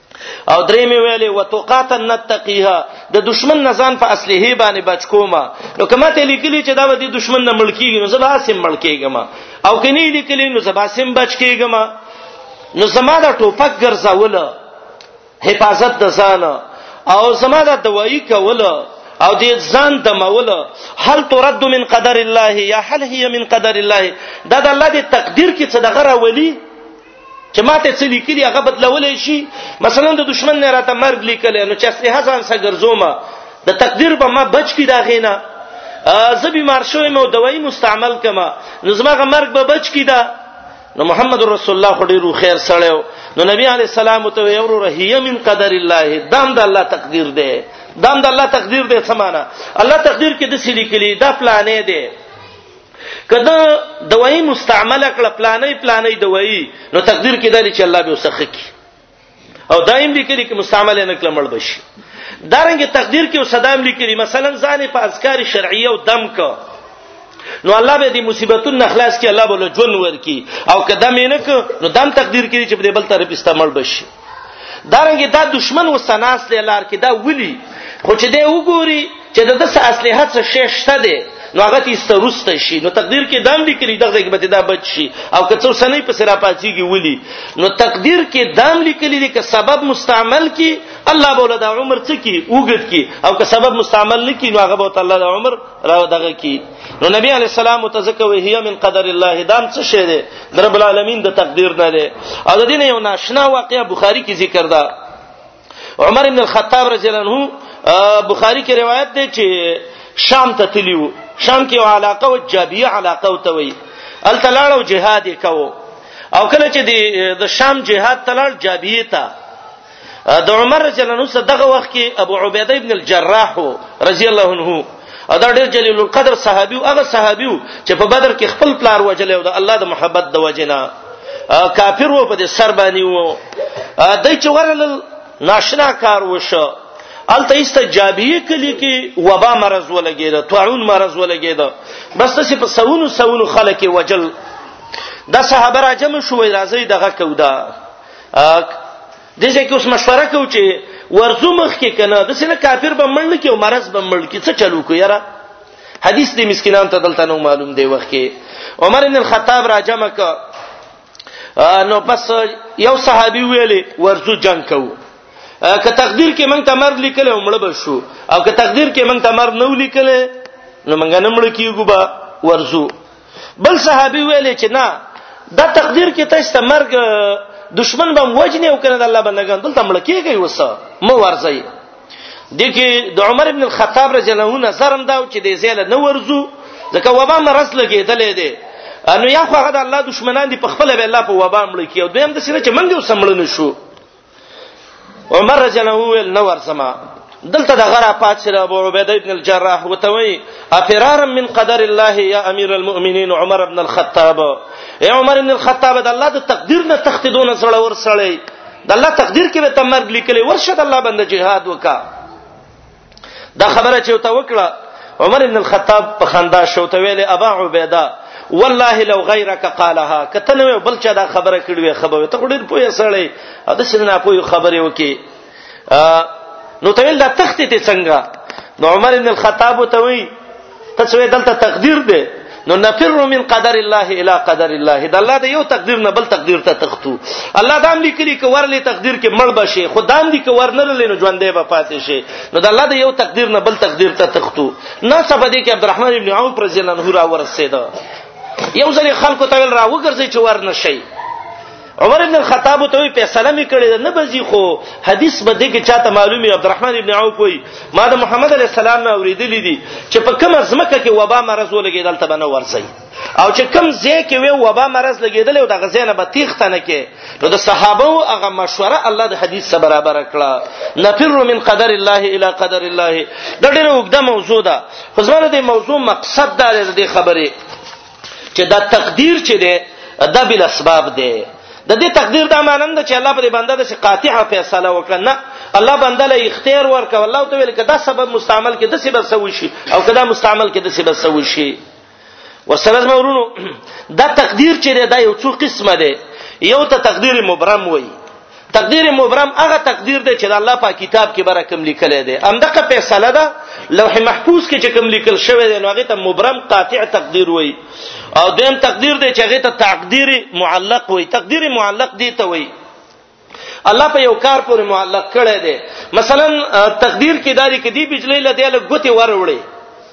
او درې مې ویلې وتوقات نتقیها د دشمن نزان په اصله باندې بچ کوما نو کما ته لیکلی چې دا به د دشمن نه ملکیږي نو زبا سم ملکیږم او کني لیکلی نو زبا سم بچ کیږم نو زما دا ټوپک ګرځاوله حفاظت د ځان او زما دا دوايي کوله او دې ځان د مولا هل ترد من قدر الله یا هل هي من قدر الله دا د الله د تقدیر کې څه دغه راولي چې ماته څه لیکلي هغه بدلولې شي مثلا د دشمن نه راته مرګ لیکل نو چې اصله ځان سره ګرځوم د تقدیر به ما بچ کی دا غینا زه بیمار شوم او دوايي مستعمل کما نو زما غ مرګ به بچ کی دا نو محمد رسول الله خو ډیرو خیر سړیو نو نبی علی السلام ته یورو رهیه من قدر الله دام د الله تقدیر دی دام د الله تقدیر دی سمانه الله تقدیر کې د سلی کلی دا پلانې دی کله دوايي مستعمل کړه پلانې پلانې دوايي نو تقدیر کې دالي چې الله به وسخه کی او دایم لیکلي کې مستعمل نه کړه مړ بشي دارنګ تقدیر کې صدام لیکلي مثلا ځان په اذکار شرعیه او دم کو نو الله به دې مصیبتونو نه خلاص کی الله به له جون ورکی او کدم نه ک نو دم تقدیر کې چې په بل طرف استعمال بشي دارنګه دا دشمن وسناس دی لار کې دا ولي خو چې دی وګوري چې د دسه اصلي هڅ شې شته دی نو هغه تی سروست شي نو تقدیر کې دام لیکلي دغه کې به دا بچ شي او که څو سنې په سره پاتېږي ولي نو تقدیر کې دام لیکلي دي که سبب مستعمل کی الله بوله دا عمر څه کی وګد کی او که سبب مستعمل نه کی نو هغه به الله د عمر را دغه کی نو نبی علی السلام متذکر وی هي من قدر الله دام څه شه دی در رب العالمین د تقدیر نه دی او د دین یو ناشنا واقعیا بخاری کی ذکر ده عمر ابن الخطاب رضی الله عنه بخاری کی روایت دی چې شام ته تلیو شام کې علاقه او جابیه علاقه او توي ال تلاړو جهاد وکاو او کله چې د شام جهاد تلاړ جابیه ته د عمر رضی الله عنه دغه وخت کې ابو عبیده ابن الجراح رضی الله عنه او دا ډېر جلیل القدر صحابي او هغه صحابي چې په بدر کې خپل پلار وجل او د الله د محبت د وجنا کافر و په سر باندې وو د چورل ناشنا کار وشو الته ایست جابیه کلی کې وبا مرز ولګید طاعون مرز ولګید بس څه په سونو سونو خلک وجل دا صحابه راجم شوې راځي دغه کودا د دې کې اوس مشوره کو چې ورزو مخ کې کنه د سینه کافر به مړ کې او مرز به مړ کې څه چلو کو یاره حدیث دې مسکینان ته دلته نو معلوم دی وخت کې عمر بن الخطاب را جمع ک نو پس یو صحابي ویلې ورزو جنگ کو که تقدیر کې مونږ ته مرګ لیکل او مړ به شو او که تقدیر کې مونږ ته مرګ نه لیکل نو مونږ نه مړ کیږو با ورزو بل صحابي ویلې چې نه دا تقدیر کې ته است مرګ دشمن بم وجنه او کنه د الله بندگان دلته مړ کیږي وسه مو ورځي د کې د عمر ابن الخطاب رضی الله عنه نظرم دا چې د زیل نه ورزو ځکه وبا مرز لګیدلې دي انو یا خو هغه د الله دشمنان دي په خپل به الله په وبا مړ کی او دویم د سینه چې منګو سمړنه شو عمر رضی الله ویل نو ورسما دلته د غرا پات سره ابو عبیده ابن الجراح وتوي افرارا من قدر الله یا امیر المؤمنین عمر ابن الخطاب اے عمر ابن الخطاب د الله د تقدیر نه تختیدونه سره ور سره د الله تقدیر کې به تمر لیکلې ورشه د الله بنده جهاد وکا دا خبره چې وته وکړه عمر ابن الخطاب په خندا شو ته ویل ابا عبیده والله لو غیرک قالها کته نو بل چا دا خبره کړې وي خبره ته ډېر پوهه سړی او د سیدنا پوهه خبره وکي نو ته ویل دا تخت ته څنګه نو عمر ابن الخطاب ته وی ته څه دلته تقدیر دی نو نفر من قدر الله الى قدر الله دا الله د یو تقدیر نه بل تقدیر ته تختو الله دا املی کړي ک ورلې تقدیر کې مړ بشي خدام دي ک ورنرلې نو ژوندې به پاتې شي نو دا الله د یو تقدیر نه بل تقدیر ته تختو نه سبا دي کې عبدالرحمن ابن عوف پر جنن هو را ورسېده یو ځل خلکو ته ویل را وګرځي چې ورنشي عمر ابن الخطاب ته وی فیصله می کړی نه بزی خو حدیث به دې کې چاته معلومی عبدالرحمن ابن عوف وی ما د محمد علی السلام نه اوریدلې دي چې په کوم ځمکه کې وبا مرز ولګیدل ته بنه ورسي او چې کوم ځای کې وی وبا مرز لګیدل او د غزینه به تیخته نه کې نو د صحابه او هغه مشوره الله د حدیث سره برابر کړه نفر من قدر الله الی قدر الله دا ډیره وګړه موضوع ده خو زموږ د موضوع مقصد دا دی خبره چې دا تقدیر چې دی دا بل اسباب دی د دې تقدیر دا معنی نه چې الله په دې بنده د قاطعه فیصله وکړه نه الله بنده له اختیار ورکړ الله ته ویل کدا سبب مستعمل کې د سبب سوي شي او کدا مستعمل کې د سبب سوي شي وسره مورونو دا تقدیر چې دا یو څو قسمه ده یو ته تقدیر مبرم وایي تقدیر مبرم هغه تقدیر دی چې د الله په کتاب کې بره کوم لیکل دی همدغه فیصله ده لوح محفوظ کې چې کوم لیکل شوی دی نو هغه ته مبرم قاطع تقدیر وایي او دیم تقدیر دی چې هغه ته تقدیر معلق وایي تقدیر معلق دی ته وایي الله په یو کار پورې معلق کړی دی مثلا تقدیر کې داری کې دی بجلی لدی له ګوتې ور وړي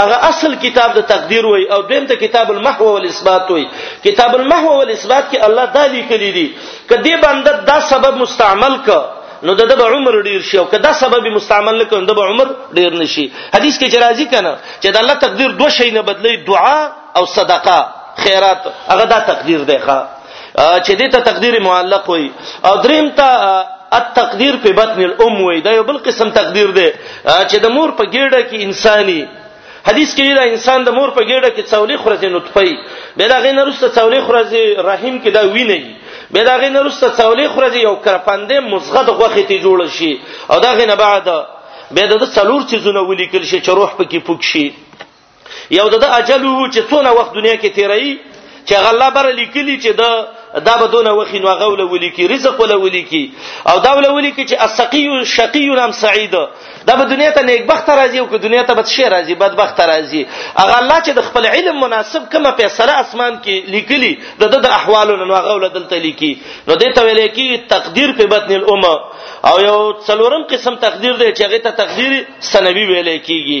هغه اصل کتاب د تقدیر وای او دیم ته کتاب المحو والاثبات وای کتاب المحو والاثبات کې الله دا لیکلی دی کدی بنده دا سبب مستعمل ک نو د دبا عمر ډیر شي او کدا سبب مستعمل نه کړي دبا عمر ډیر نشي حدیث کې چې راځي کنه چې د الله تقدیر دوه شی نه بدلی دعا او صدقه خیرات هغه دا تقدیر دی ښا چې دې ته تقدیر معلق وي او دریم ته التقدیر په بطن الام وي دا یو بل قسم تقدیر دی چې د مور په ګډه کې انساني حدیث کې دا انسان د مور په ګډه کې څولې خورځې نطفه به دا غین رسته څولې خورځې رحم کې دا ویني به دا غین رسته څولې خورځې یو کرپندې مزغه د غوخه ته جوړ شي او دا غینه بعد به د څلور چیزونه ولیکل شي چې روح پکې پوک شي یو د اجل وو چې څونه وخت دنیا کې تیرایي چې غلا بر لیکلی چې دا دا بدونه وخی نو غوله ولي کی رزق ولا ولي کی او دا ولا ولي کی چې السقي شقي نام سعید دا به دنیا ته نیک بخت راځي او که دنیا ته بد شي راځي بد بخت راځي هغه الله چې د خپل علم مناسب کومه فیصله اسمان کې لیکلی د د احوالو نو غوله دلته لیکي نو دې ته ویل کی تقدیر په بطن الامه او یو څلورم قسم تقدیر دی چې هغه ته تقدیر سنوي ویل کیږي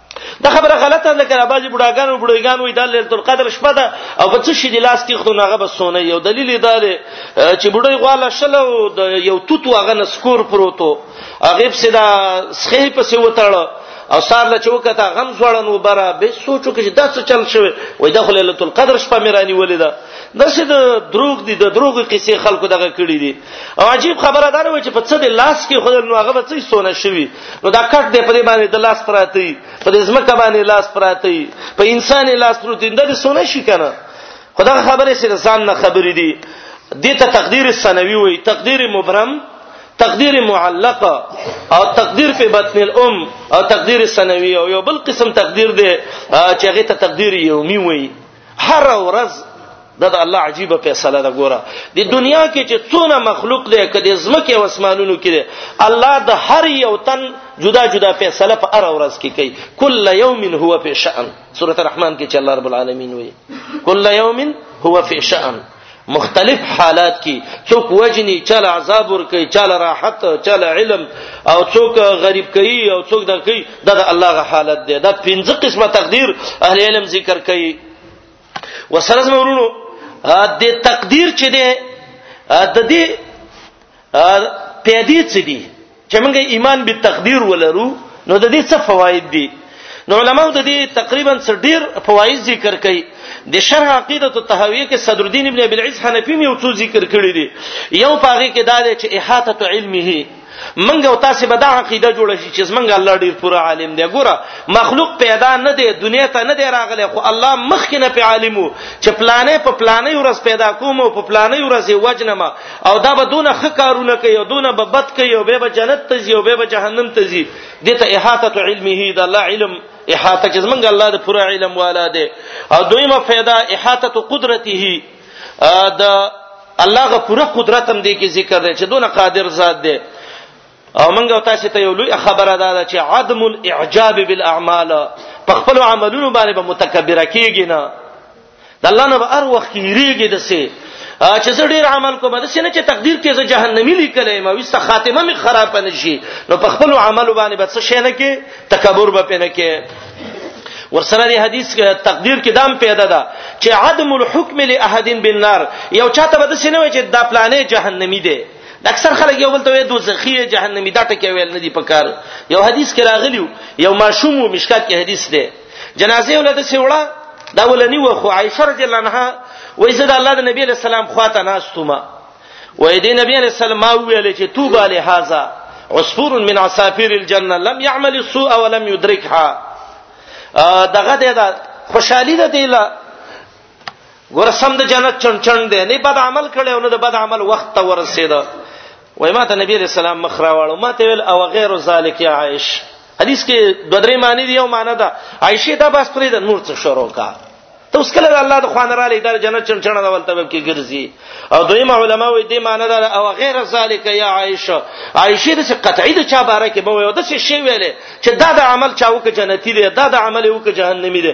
دا خبره غلطه ده کړه بعضی بډاګانو بډایګان وې د ليله القدر شپه ده او په څه شي د لاس کې خو ناغه بسونه یو دلیل دا دی چې بډای غواله شلو د یو توت واغه نسکور پروتو هغه په سدا سخه په سې وتاړه او سار له چوکتا غم زوړن وبره به سوچو کې دا څه چل شوی وای د ليله القدر شپه مې رانی ولیدا دا څه د دروغ دي د دروغ قصې خلکو دغه کړی دي او عجیب خبره ده چې په څه د لاس کې خدای نو هغه به څه سونه شوی نو دا کټ دی په دې باندې د لاس پراتی په دې ځمکه باندې لاس پراتی په انسان لاس پروتین د سونه شي کنه خدا خبره سره ځان نه خبرې دي دې ته تقدیر سنوي وي تقدیر مبرم تقدیر معلقه او تقدیر په بطن الام او تقدیر سنوي او یو بل قسم تقدیر دی چې هغه ته تقدیر یومي وي هر ورځ دا د الله عجیب فیصله ده ګوره د دنیا کې چې څونه مخلوق دی کله زمکه او اسمانونو کې دی الله د هر یو تن جدا جدا فیصله په هر ورځ کې کوي کل یوم هو فی شأن سورۃ الرحمن کې چې الله رب العالمین وایي کل یوم هو فی شأن مختلف حالات کې څوک وجني چل عذاب ور کوي چل راحت چل علم او څوک غریب کوي او څوک د کوي دا د الله غ حالت دی دا پنځه قسمه تقدیر اهل علم ذکر کوي وسره زمورونو د تقدیر چې دی د دې پیدې څه دي چې موږ ایمان به تقدیر ولرو نو د دې څه فواید دي نو علماو د دې تقریبا څه ډیر فواید ذکر کړي د شرح عقیده او تهویه کې صدر الدین ابن ابي العز حنفي یو څو ذکر کړی دي یو پاغي کې دا دی چې احاطه علمه منګ او تاسو به دا عقیده جوړه شي چې زمنګ الله ډیر پوره عالم دی ګوره مخلوق پیدا نه دی دنیا ته نه دی راغلی خو الله مخکې نه په عالمو چې پلانې په پلانې ورځ پیدا کوم او په پلانې ورځ وجنما او دا به دونه ښه کارونه کوي او دونه به بد کوي او به به جنت ته ځي او به به جهنم ته ځي دته احاطه علمه د الله علم احاطه چې زمونږ الله د پوره علم والا دی او دویمه فایده احاطه قدرته د الله غ پوره قدرت هم دی کې ذکر دی چې دونه قادر ذات دی او منګه تاسو ته یو لوی خبره ده چې عدم الاعجاب بالاعمال په خپل عملونو باندې به متکبر کیږي نه د الله نه به هر وخت یریږي د سه چې زه ډیر عمل کوم د سینه چې تقدیر کې زه جهنمی لیکلې ما وسته خاتمه می خراب نه شي نو په خپل عمل باندې به څه شي نه کې تکبر به پنه کې ورسره دی حدیث تقدیر کې دام پیدا ده چې عدم الحكم لاحد بالنار یو چاته به د سینه وي چې دا پلانې جهنمی دی د اکثر خلک یو بل ته وې دوزخی جهنمی دا ټکی ویل نه دی پکار یو حدیث کې راغلیو یو ماشوم مشکات کې حدیث دی جنازه ولده سی وړه دا ولنی و خو عائشه رضی الله عنها وای زه د الله د نبی له سلام خواته ناستومه وای دی نبی علیہ السلام ما ویل چې توبه له هاذا عصفور من عصافیر الجنه لم يعمل السوء ولم يدركها دغه دی دا خوشحالي ده دی لا ورسم د جنت چن چن دی نه بد عمل کړي او نه د بد عمل وخت ته ورسېده وای ما ته نبی رسول الله مخ راوړو ما ته ویل او غیر ذالک یا عائش حدیث کې دوه درې معنی دی یو معنی ده عائشه دا بس پرې د نور څه شروع کا ته اوس کله الله د خوان را لې د جنت چنچنه دا ولته کې ګرځي او دویم علما وې دې معنی ده او غیر ذالک یا عائشه عائشه د قطعی د چا باره کې به یو د څه شی ویلې چې دا د عمل چاو کې جنتی دی دا د عمل یو کې جهنمی دی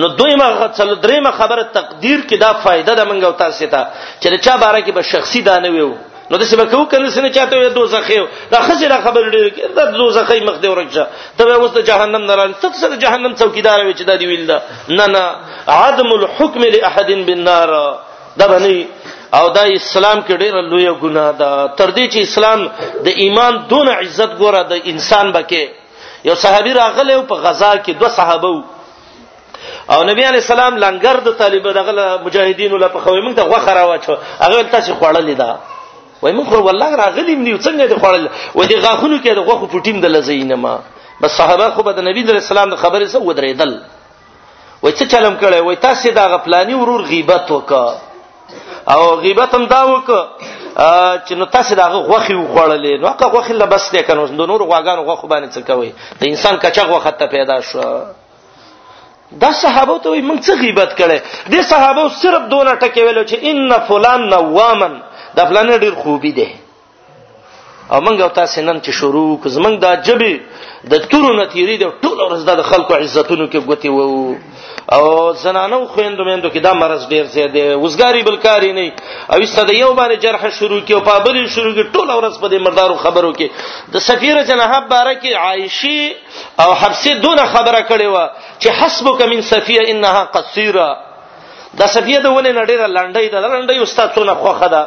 نو دویمه غڅل دریمه خبره تقدیر کې دا فائدہ د منګو تاسو ته چې چا باره کې به شخصي دانه ویو نو د څه بکو کنه سن چاته وي دوزخ یو دا خزر خبر ډیر کې دا دوزخ یې مخ دی ورکشه ته اوس د جهنم نه ران ته سره جهنم څوکیدار وي چې دا دی ویل دا نه نه عدم الحكم لاحد بالنار دا باندې او دا اسلام کې ډیره لویه ګناه ده تر دې چې اسلام د ایمان دون عزت ګوره د انسان بکې یو صحابي راغلی او په غزا کې دوه صحابه وو او نبی علی السلام لنګر د طالب دغه مجاهدینو لا په خوي موږ ته غوخه راوچو هغه تاسو خوړلې ده وای موږ خو والله راغلی مني څنګه د خوړل و دې غاخونو کې د غوخه پټیم د لزینه ما بس صحابه خو به د نبی علی السلام د خبرې سره ودرېدل وای څه چلم کړي وای تاسو دا غپلانی ورور غیبت وکا او غیبت هم دا وکا چې نو تاسو دا غوخي وخړلې نو هغه غوخي لبس نه کنو د نور غواګانو غوخو باندې څه کوي د انسان کچا غوخه ته پیدا شو دا صحابه ته موږ څه غیبت کړي د صحابه صرف دونه ټکی ویلو چې ان فلان نوامن د فلان ډیر خوبي دی او موږ او تاسو نن چې شروع کوز موږ دا جبي د تورو نتیری د ټول ورځ د خلکو عزتونو کې ګوتی وو او زنانو خويندو مندو کې دا مرز ډیر زیات دی وزګاری بلکاری نه او ستاسو یو باندې جرح شروع کې او پابلی شروع کې ټول ورځ په دې مردارو خبرو کې د سفیر جناب بارک عائشی او حبسه دون خبره کړې و چې حسبک من سفیه انها قصيره دا سفیه د ولې نړۍ لنډۍ ده لنډۍ استاد څونه خوخه ده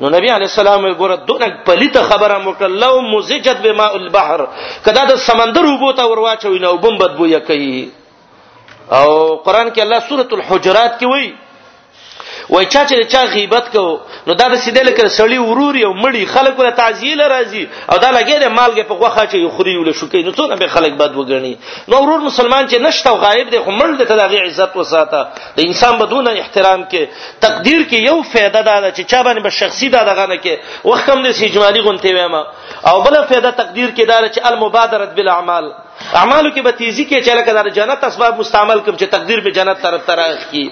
نو نبی علی السلام ګوره دونه پلیته خبره موکړه لو مزجت بما البحر کدا د سمندر وبو ته ورواچوي نو بم بد بویا کوي او قران کې الله سوره الحجرات کې وایي وای چا چې چا غیبت کو نو دا د سیده لکه سړی وروري او مړی خلکو له تعزیل راځي او دا لګي د مالګه په غوخه چې یو خوري ول شو کې نو څونه به خلک بد وګڼي نو ورور مسلمان چې نشته او غایب دی خو مړ د تداغي عزت وساته د انسان بدون احترام کې تقدیر کې یو فایده دا ده چې چا باندې به شخصي دا دغه نه کې وخت هم د اجمالی غونته وایم او بل فایده تقدیر کې دا چې المبادره بالاعمال اعمالو کې به تیزی کې چې لکه د جنت اسباب مستعمل کوم چې تقدیر به جنت طرف ته راخي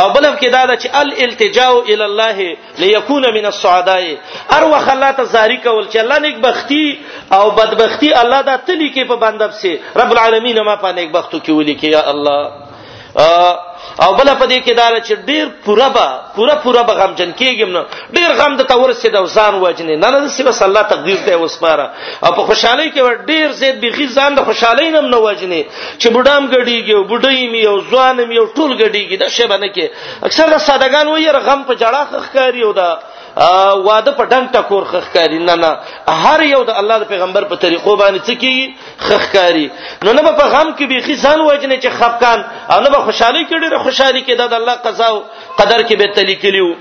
او بل هم کې دا ده چې الالتجاء الى الله ليكون من السعداء ار وخلات زاری کول چې الله نیک بختی او بدبختی الله دا تلی کې په بندب سي رب العالمین ما په نیک بختو کې ولي کې یا الله او بل په دې کې دا چې ډیر پوره به پوره پوره به غم جن کېږم نو ډیر غم د تور سي د ځان وجنې نه نه سي بس الله تقدیر ته وسپاره او په خوشحالي کې ور ډیر زید بيخي ځان د خوشحالي نم نه وجنې چې بډام ګډيږي او بډای می او ځوان می او ټول ګډيږي دا شی باندې کې اکثر د سادهګان وایي غم په جړه خخکاری او دا واده په ډنګ ټکور خخکاری نه نه هر یو د الله د پیغمبر په طریقو باندې څکی خخکاری نو نه په غم کې بيخي ځان وجنه چې خفقان او نه په خوشحالي کې ډېر خوشحالي کې د الله قضا او قدر کې به تلي کلیو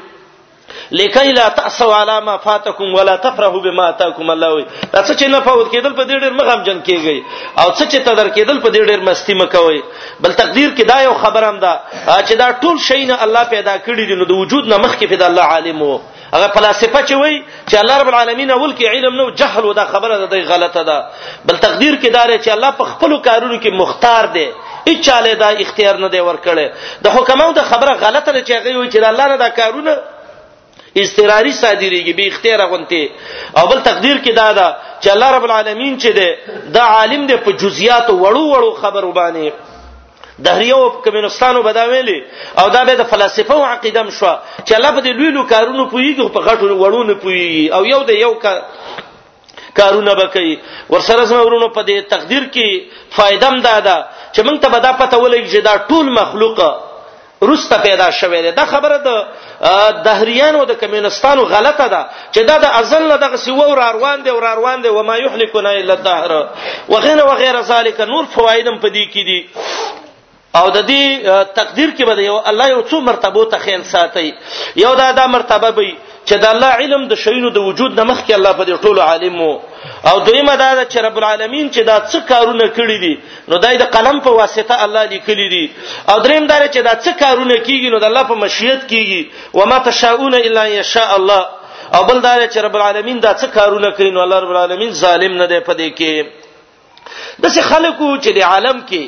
لکای لا تاسو علامه فاتکم ولا تفرحوا بما اتاکم الله وي دا څه چې نه فوت کېدل په دې ډېر مغم جن کېږي او څه چې تدر کېدل په دې ډېر مستی مکوي بل تقدیر کې دا یو خبرم ده چې دا ټول شی نه الله پیدا کړی دی نو د وجود نه مخکې په الله عالم وو هغه فلسفه چې وای چې الله رب العالمین اول کې علم نو جهل ودا خبره ده غلطه ده بل تقدیر کې دار چې الله په خپل کارونو کې مختار دی اچاله دا اختیار نه دی ورکړي د حکماو د خبره غلطه ده چې هغه وای چې الله نه دا کارونه استراری صادریږي به اختیار غونته او بل تقدیر کې دا ده چې الله رب العالمین چې ده د عالم ده په جزئیات وړو وړو خبرو باندې دهریه او کمونستانو به دا ویلي او دا به د فلسفه او عقیدم شو چې الله په دې لوی لوی کارونو پویږي په غټو وړو نه پویږي او یو د یو کا کارونه وکړي ورسره سم ورونو په دې تقدیر کې فائدم دادا چې موږ ته به دا پته ولګي چې دا ټول مخلوق روسته پیدا شوه ده دا خبره د دهریانو د کمونستانو غلطه ده چې دا د ازل نه دغه سی وور روان دی ور روان دی و ما یحلکنا الا الدهر وغیره وغیره ذالک نور فوایدم پدې کې دي او د دې تقدیر کې به یو الله یو څو مرتبه ته خیال ساتي یو دا دا مرتبه به چې د الله علم د شینو د وجود نه مخکې الله په دې ټولو عالم وو او دویمه دا ده چې رب العالمین چې دا څه کارونه کړی دي نو دای د قلم په واسطه الله لیکلی دي او دریم دا چې دا څه کارونه کیږي نو د الله په مشیت کیږي و ما تشاؤون الا ان شاء الله او بل دا چې رب العالمین دا څه کارونه کوي نو الله رب العالمین ظالم نه دی پدې کې د څه خلکو چې د عالم کې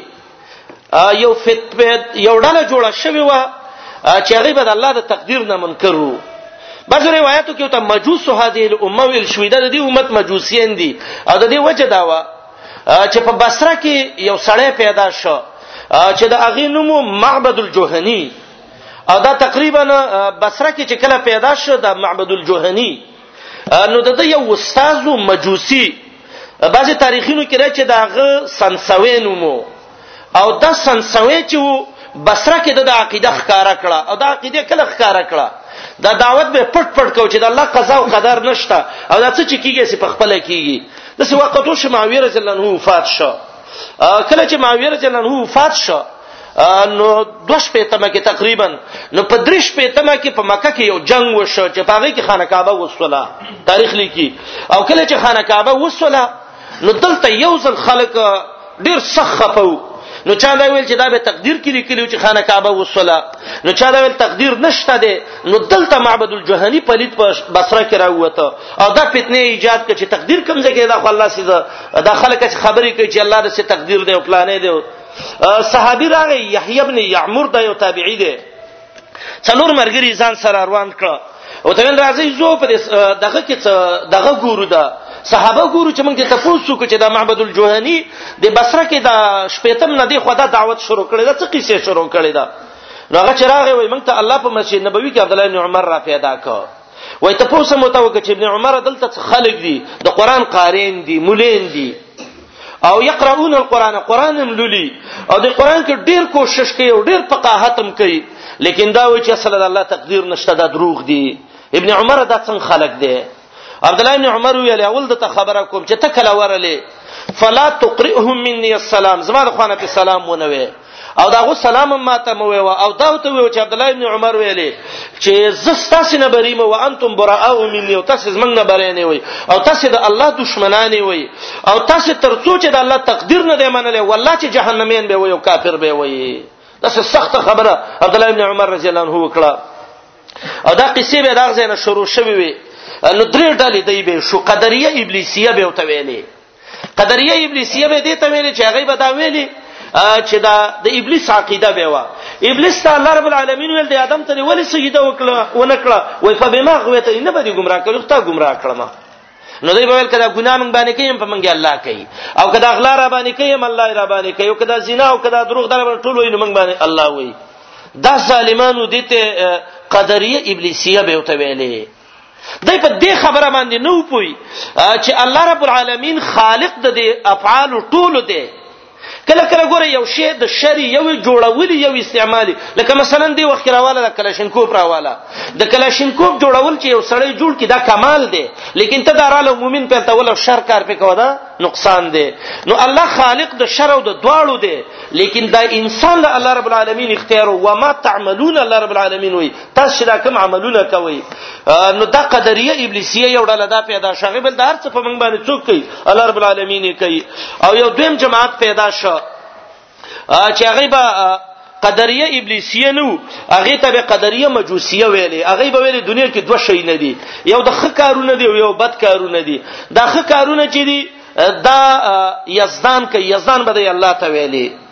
یو فتنه یو ډله جوړه شوی و چې هغه به الله د تقدیر نه منکر وو بعض روایتو کې ته مجوس هذه الامه ویل شوې ده د دې امت مجوسین دي او د دې وجه دا و چې په بصره کې یو سړی پیدا شو چې د اغې نوم معبد الجوهنی او دا تقریبا بصره کې چې کله پیدا شو د معبد الجوهنی نو د یو استاد مجوسی بعضی تاریخینو کې راځي دا غ سنسوین مو او د سنسوی چې وو بصره کې د عقیده ښکارا کړه او د عقیده کله ښکارا کړه دا دعوت به پټ پټ کو چې د الله قضا او قدر نشته او دا څه چې کیږي چې په خپل کیږي د څه وخت شو معاویه رضی الله عنه وفات شو کله چې معاویه رضی الله عنه وفات شو نو دوش په تمه کې تقریبا نو په درش په تمه کې په مکه کې یو جنگ وشو چې په هغه کې خانه کعبه وسوله تاریخ لیکي او کله چې خانه کعبه وسوله نو دلته یو ځل خلک ډیر سخت خپو نو چا دا ویل چې دا به تقدیر کې لیکلی چې خانه کعبه وسوله نو چا دا ویل تقدیر نشته دی نو دلته معبد الجهانی پلیت په بصره کې راوته او دا فتنه ایجاد کړي چې تقدیر کم ځای کې دا خو الله سي دا خلک چې خبرې کوي چې الله د څه تقدیر دی او پلانې دی صحابي راغی یحیی ابن یعمر دا یو تابعی دی څلور مرګری ځان سره روان کړ او ته ویل راځي زو په دغه کې دغه ګورو دا صحابه ګورو چې موږ ته تاسو کو چې دا معبد الجوهنی د بصره کې دا شپېتم نه دی خدا دعوت شروع کړي دا څه قصه شروع کړي دا نو هغه چراغ وي موږ ته الله په مسجد نبوي کې عبد الله بن عمر را پیدا کړ وای ته پوسه مو ته وکړه چې ابن عمر دلته خلک دي د قران قارین دي مولین دي او یقرؤون القرآن قران هم لولي او د قران کې ډیر کوشش کوي او ډیر فقاهت هم کوي لیکن دا وایي چې اصل الله تقدیر نشته دا دروغ دي ابن عمر دا څنګه خلق دي عبد الله ابن عمر ویل اول د خبره کوم چې تکلا ورلې فلا تقرئهم مني السلام زما د خوانه په سلام ونوي او داغه سلام ما ته مو ویو او دا ته ویو چې عبد الله ابن عمر ویلې چې زستاسو نه بریم او انتم براء مني او تاسو زمنګ نه برې نه وي او تاسو د الله دشمنانی وي او تاسو ترڅو چې د الله تقدیر نه دی منلې والله چې جهنمین به وي او کافر به وي دا سخت خبره عبد الله ابن عمر رضی الله عنه وکړه او دا قصې به دا غزنه شروع شوې وي نو درې ډلې دی به شو قدریه ابلیسیه به وتویلې قدریه ابلیسیه به دې ته ویلي چې هغه به دا ویلي چې دا د ابلیس عقیده به وا ابلیس ته الله رب العالمین ویل د ادم ته ولې سجده وکړه ونکړه وای په بما غوې ته نه بری گمراه کړو ته گمراه کړم نو دوی ویل کدا ګناه مونږ باندې کیم په مونږه الله کوي او کدا اغلا را باندې کیم الله را باندې کوي او کدا زنا او کدا دروغ در باندې ټول وي نو مونږ باندې الله وي دا ظالمانو دته قدریه ابلیسیه به وته ویلې دای په دې خبره باندې نه وپوي چې الله رب العالمین خالق د دې افعال ټولو دی کله کله ګوره یو شی د شری یو جوړول یو استعمال لکه مثلا دی وخت راواله د کلاشینکوف راواله د کلاشینکوف جوړول چې یو سړی جوړ کی دا کمال دی لیکن ته داراله مومن په تول شر کار په کوه دا نقصان دی نو الله خالق د شر او د دواړو دی لیکن دا انسان له الله رب العالمین اختیار او ما تعملون الله رب العالمین وی تاسو دا کوم عملونه کوي نو دا قدریه ابلیسیه یو ډله دا پیدا شغه بل دار څه په موږ باندې څوک کوي الله رب العالمین کوي او یو دویم جماعت پیدا شو چې هغه به قدریه ابلیسیه نو هغه ته به قدریه مجوسیه ویلې هغه به ویلې دنیا کې دوه شی نه دي یو د ښه کارونه دي او یو بد کارونه دي دا ښه کارونه چې دي دا یزدان کوي یزدان به دی الله ته ویلې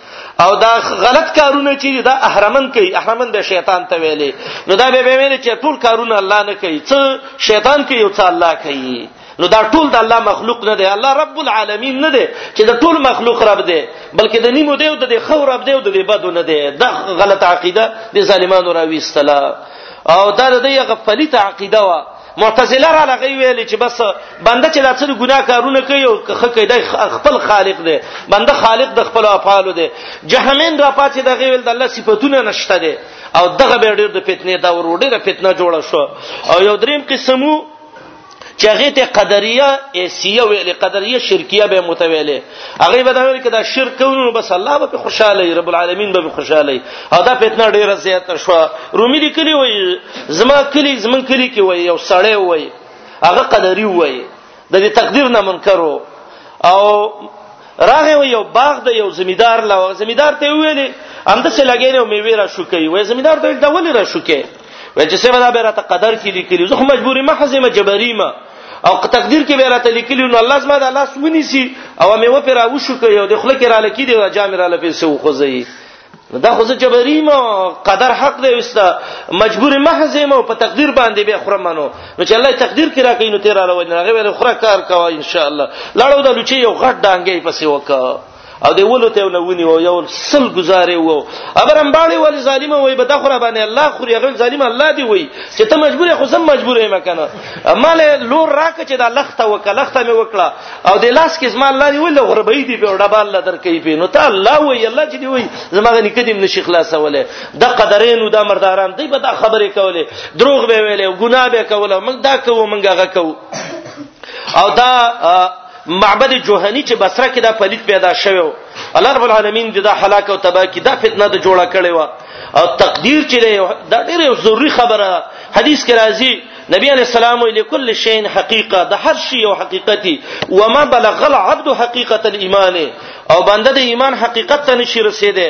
او دا غلط کارونه چې دا احرمن کوي احرمن به شیطان ته ویلې نو دا به ویل چې ټول کارونه الله نه کوي څه شیطان کوي او څه الله کوي نو دا ټول د الله مخلوق نه دی الله رب العالمین نه دی چې د ټول مخلوق رب دی بلکې د نیمو دی او د خو رب دی او د بدو نه دی دا غلط عقیده د ظالمانو راوي استلا او دا د دې غفلیت عقیده وا معتزله را لغی ویل چې بس بنده چې داسې ګناه کارونه کوي او خه کوي د خپل خالق دی بنده خالق د خپل افعال دی جهمین را پاتې د غیول د الله صفاتونه نشته دی او دغه به ډیر د فتنې دا ور ډیره فتنه جوړه شو او یو دریم قسمو چې هغه ته قدریه ایسیه ویل قدریه شرکیه به متویله هغه به دا ویل کدا شرک کوو بس الله به خوشاله رب العالمین به خوشاله او دا فتنه ډیره زیاته شو رومي لیکلی وای زما کلی زمون کلی کې وای یو سړی وای هغه قدری وای د دې تقدیر نه منکرو او راغه یو باغ د یو زمیدار لا زمیدار ته ویلې اند څه لګې نه میوه را شو کوي وای زمیدار ته ډول را شو کوي وای چې سبا دا به راته قدر کې لیکلی زه خو مجبورې محض ما جبري ما او تقدیر کې به راته لیکلی نو الله زما د الله سونی سي او مې و پر او شو کوي او د خلک را لکی دی جام را لپې سو خوځي دا خو زه جبري ما قدر حق دی وستا مجبور محض ما په تقدیر باندې به خرمنو نو چې الله تقدیر کې راکې نو تیر راوړي نه غوې خره کار کوي ان شاء الله لاړو د لوچي یو غټ ډانګې پسې وکړه او دی ولو ته نه ونی او یو سل گزارې وو ابر امباړي ول ظالم وای بد خره باندې الله خوري غل ظالم الله دی وای چې ته مجبور خو سم مجبور یم کنه مال لور راک چې دا لخته وکلخته مې وکړه او د لاس کې زما الله دی ول غربې دی په ډبا الله درکې په نو ته الله وای الله چې دی وای زما غني کدیم نشي خلاصوله د قدرین او د مرداران دی به دا خبرې کوله دروغ به ویلې ګناه به کوله موږ دا کوو موږ هغه کوو او دا معبد جوهنی چې بصره کې دا پلیت پیدا شوی و الله رب العالمین دې دا هلاک او تباہ کی دا فتنه د جوړه کړې و او تقدیر چې دا ډېر ضروری خبره حدیث کې راځي نبی علیہ السلام ویل کل شین حقیقه د هر شی یو حقیقتي و ما بلغ العبد حقیقت الايمان او بنده د ایمان حقیقت ته نشي رسیدي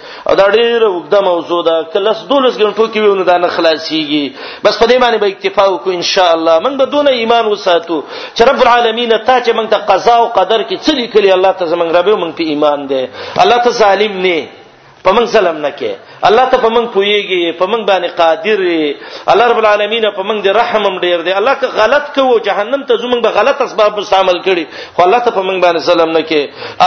او دا ډیره وګړه موضوع ده کله دولس غنټو کې ونه دا نه خلاصيږي بس په دې باندې به اکتفا وکړو ان شاء الله موږ به دونه ایمان وساتو چې رب العالمین ته چې موږ ته قضا او قدر کې څه لیکلي الله ته زمونږ رب موږ په ایمان ده الله ته ظالم نه په موږ ظلم نه کې الله ته په موږ پويږي په موږ باندې قادر الله رب العالمین په موږ دې رحم هم ډیر دی الله که غلط کوو جهنم ته زموږ به غلط اسباب مستعمل کړي خو الله ته په موږ باندې ظلم نه کې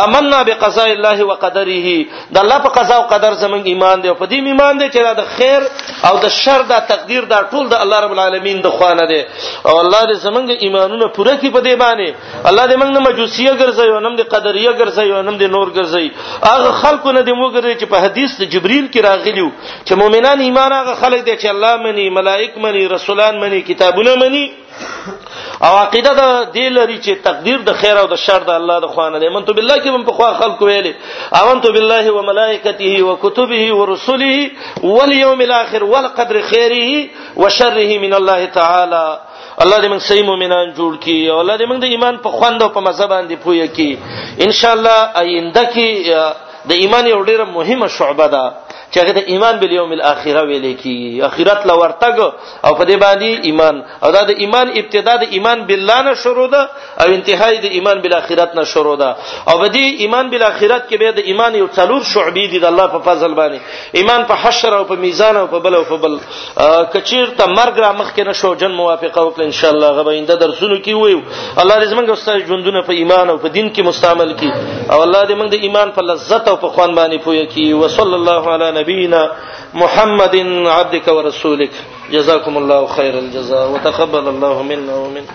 آمنا بقضاء الله وقدره د الله په قضا او قدر زمونږ ایمان دی او په دې ایمان دی چې دا د خیر او د شر دا تقدیر دا ټول د الله رب العالمین د خوانه دی او الله دې زمونږ ایمانونه پوره کړي په دې باندې الله دې موږ نه مجوسیه ګرځي او نم دې قدریه ګرځي او نم دې نور ګرځي هغه خلکو نه دې موګرځي چې په حدیث د جبرئیل کې راغلیو چې مؤمنان ایمان هغه خلک دي چې الله مني ملائک مني رسولان مني کتابونه مني او عقیده د دې لري چې تقدیر د خیر او د شر د الله د خوانه دی منتو بالله کې من په خوا خلق ویلي امنت بالله وملائکته وکتبه ورسله واليوم الاخر والقدر خیره وشره من الله تعالی الله دې موږ صحیح مؤمنان جوړ کړي او الله دې موږ د ایمان په خوند او په مزه باندې پوهه کړي ان شاء الله آینده کې د ایمان یو ډیره مهمه شعبه ده چې هغه د ایمان بل یوم الاخره ویل کی اخرت لا ورتګ او په دې باندې ایمان او دا د ایمان ابتدا د ایمان بالله نه شروع ده او انتهای د ایمان بالاخره نه شروع ده او به دې ایمان بالاخره کې به د ایمان یو څلور شعبې دي د الله په فضل باندې ایمان په حشر او په میزان او په بل او په بل کچیر ته مرګ را مخ کې نشو جن موافقه وکړه ان شاء الله غو اینده درسونو کې وي الله دې زمونږ استاد ژوندونه په ایمان او په دین کې مستعمل کړي او الله دې موږ د ایمان په لذت او په خوان باندې پوي کړي وصلی الله علی نبینا محمد عبدك ورسولك جزاكم الله خير الجزاء وتقبل الله منا ومنكم